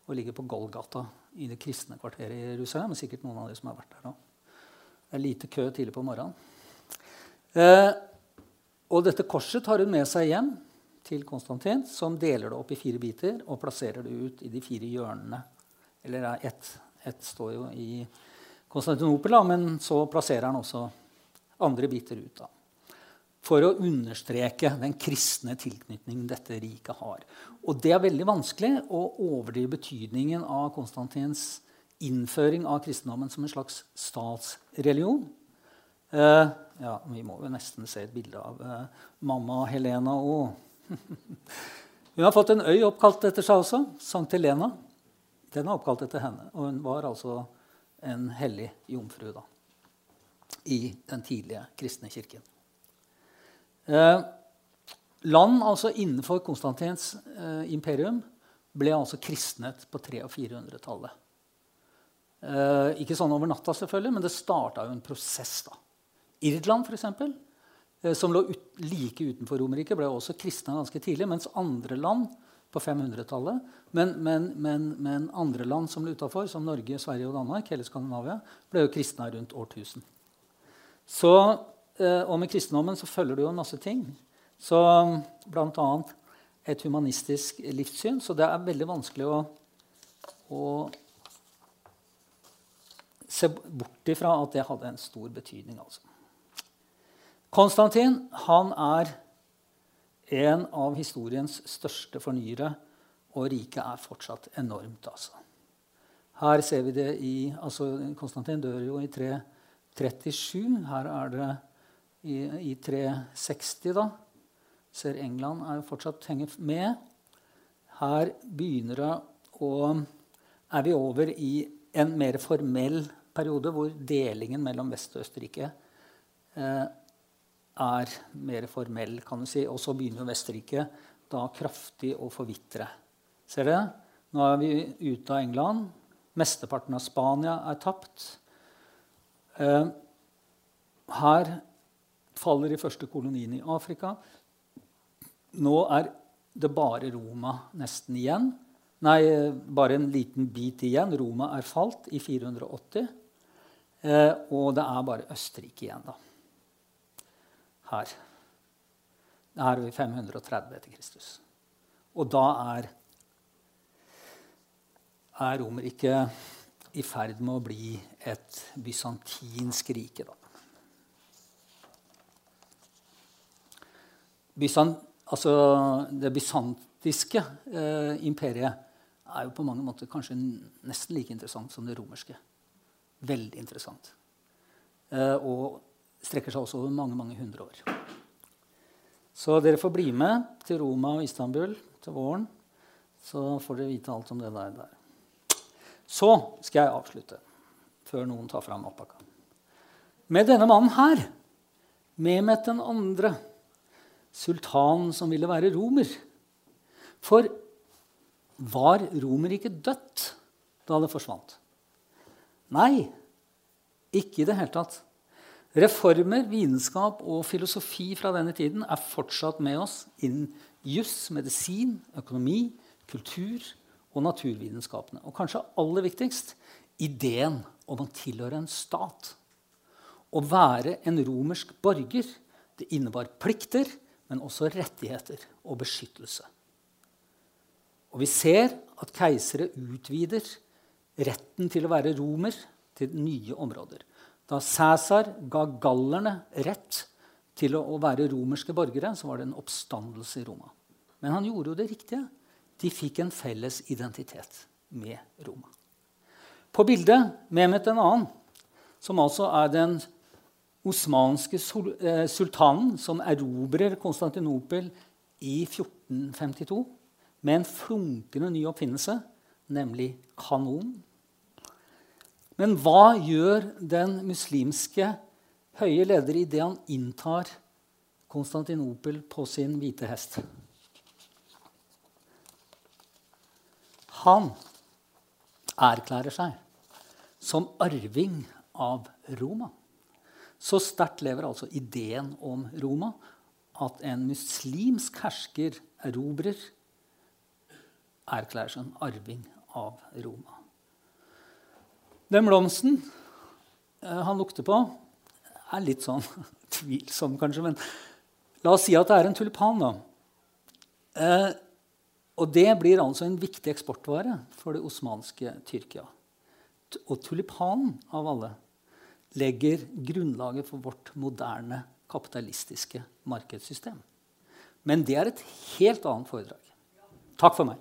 og ligger på Golgata i det kristne kvarteret i Jerusalem. Sikkert noen av de som har vært der nå. Det er lite kø tidlig på morgenen. Eh, og dette korset tar hun med seg hjem til Konstantin, som deler det opp i fire biter og plasserer det ut i de fire hjørnene. Eller ett, et står jo i Konstantinopel, men så plasserer han også andre biter ut. da. For å understreke den kristne tilknytningen dette riket har. Og det er veldig vanskelig å overdrive betydningen av Konstantins innføring av kristendommen som en slags statsreligion. Eh, ja, vi må jo nesten se et bilde av eh, mamma Helena òg. hun har fått en øy oppkalt etter seg også. Sankt Helena. Den er oppkalt etter henne. Og hun var altså en hellig jomfru. da i den tidlige kristne kirken. Eh, land altså innenfor Konstantins eh, imperium ble altså kristnet på 300- og 400-tallet. Eh, ikke sånn over natta, selvfølgelig, men det starta jo en prosess. da. Irland, f.eks., eh, som lå ut, like utenfor Romerriket, ble også kristna ganske tidlig. Mens andre land på 500-tallet, men, men, men, men, andre land som lå utafor, som Norge, Sverige og Danmark, hele Skandinavia, ble jo kristna rundt årtusen. Så, og med kristendommen så følger det jo en masse ting. Så Bl.a. et humanistisk livssyn. Så det er veldig vanskelig å, å se bort ifra at det hadde en stor betydning. altså. Konstantin han er en av historiens største fornyere, og riket er fortsatt enormt. altså. Her ser vi det i altså Konstantin dør jo i 337. Her er det i, i 360, da. Ser England er fortsatt henger med. Her begynner det å Er vi over i en mer formell periode hvor delingen mellom Vest- og Østerrike eh, er mer formell, kan du si. Og så begynner jo Vesterrike da kraftig å forvitre. Ser dere? Nå er vi ute av England. Mesteparten av Spania er tapt. Eh, her faller de første koloniene i Afrika. Nå er det bare Roma nesten igjen. Nei, bare en liten bit igjen. Roma er falt i 480. Eh, og det er bare Østerrike igjen, da. Her. Her er vi 530 etter Kristus. Og da er, er Romerriket i ferd med å bli et bysantinsk rike. Da. Altså det bysantiske eh, imperiet er jo på mange måter kanskje nesten like interessant som det romerske. Veldig interessant. Eh, og strekker seg også over mange, mange hundre år. Så dere får bli med til Roma og Istanbul til våren. Så får dere vite alt om det der. der. Så skal jeg avslutte, før noen tar fram oppakka. Med denne mannen her, Mehmet den andre, sultanen som ville være romer. For var Romerriket dødt da det forsvant? Nei, ikke i det hele tatt. Reformer, vitenskap og filosofi fra denne tiden er fortsatt med oss innen juss, medisin, økonomi, kultur og naturvitenskapene. Og kanskje aller viktigst ideen om å tilhøre en stat. Å være en romersk borger det innebar plikter, men også rettigheter og beskyttelse. Og vi ser at keisere utvider retten til å være romer til nye områder. Da Cæsar ga gallerne rett til å, være romerske borgere, så var det en oppstandelse i Roma. Men han gjorde jo det riktige. De fikk en felles identitet med Roma. På bildet Mehmet 2., som altså er den osmanske eh, sultanen som erobrer Konstantinopel i 1452 med en flunkende ny oppfinnelse, nemlig kanon. Men hva gjør den muslimske høye leder idet han inntar Konstantinopel på sin hvite hest? Han erklærer seg som arving av Roma. Så sterkt lever altså ideen om Roma at en muslimsk hersker erobrer, erklærer seg en arving av Roma. Den blomsten eh, han lukter på, er litt sånn tvilsom, kanskje. Men la oss si at det er en tulipan. da. Eh, og det blir altså en viktig eksportvare for det osmanske Tyrkia. Og tulipanen av alle legger grunnlaget for vårt moderne kapitalistiske markedssystem. Men det er et helt annet foredrag. Takk for meg.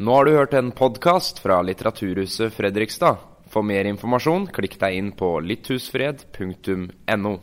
Nå har du hørt en podkast fra Litteraturhuset Fredrikstad. For mer informasjon, klikk deg inn på litthusfred.no.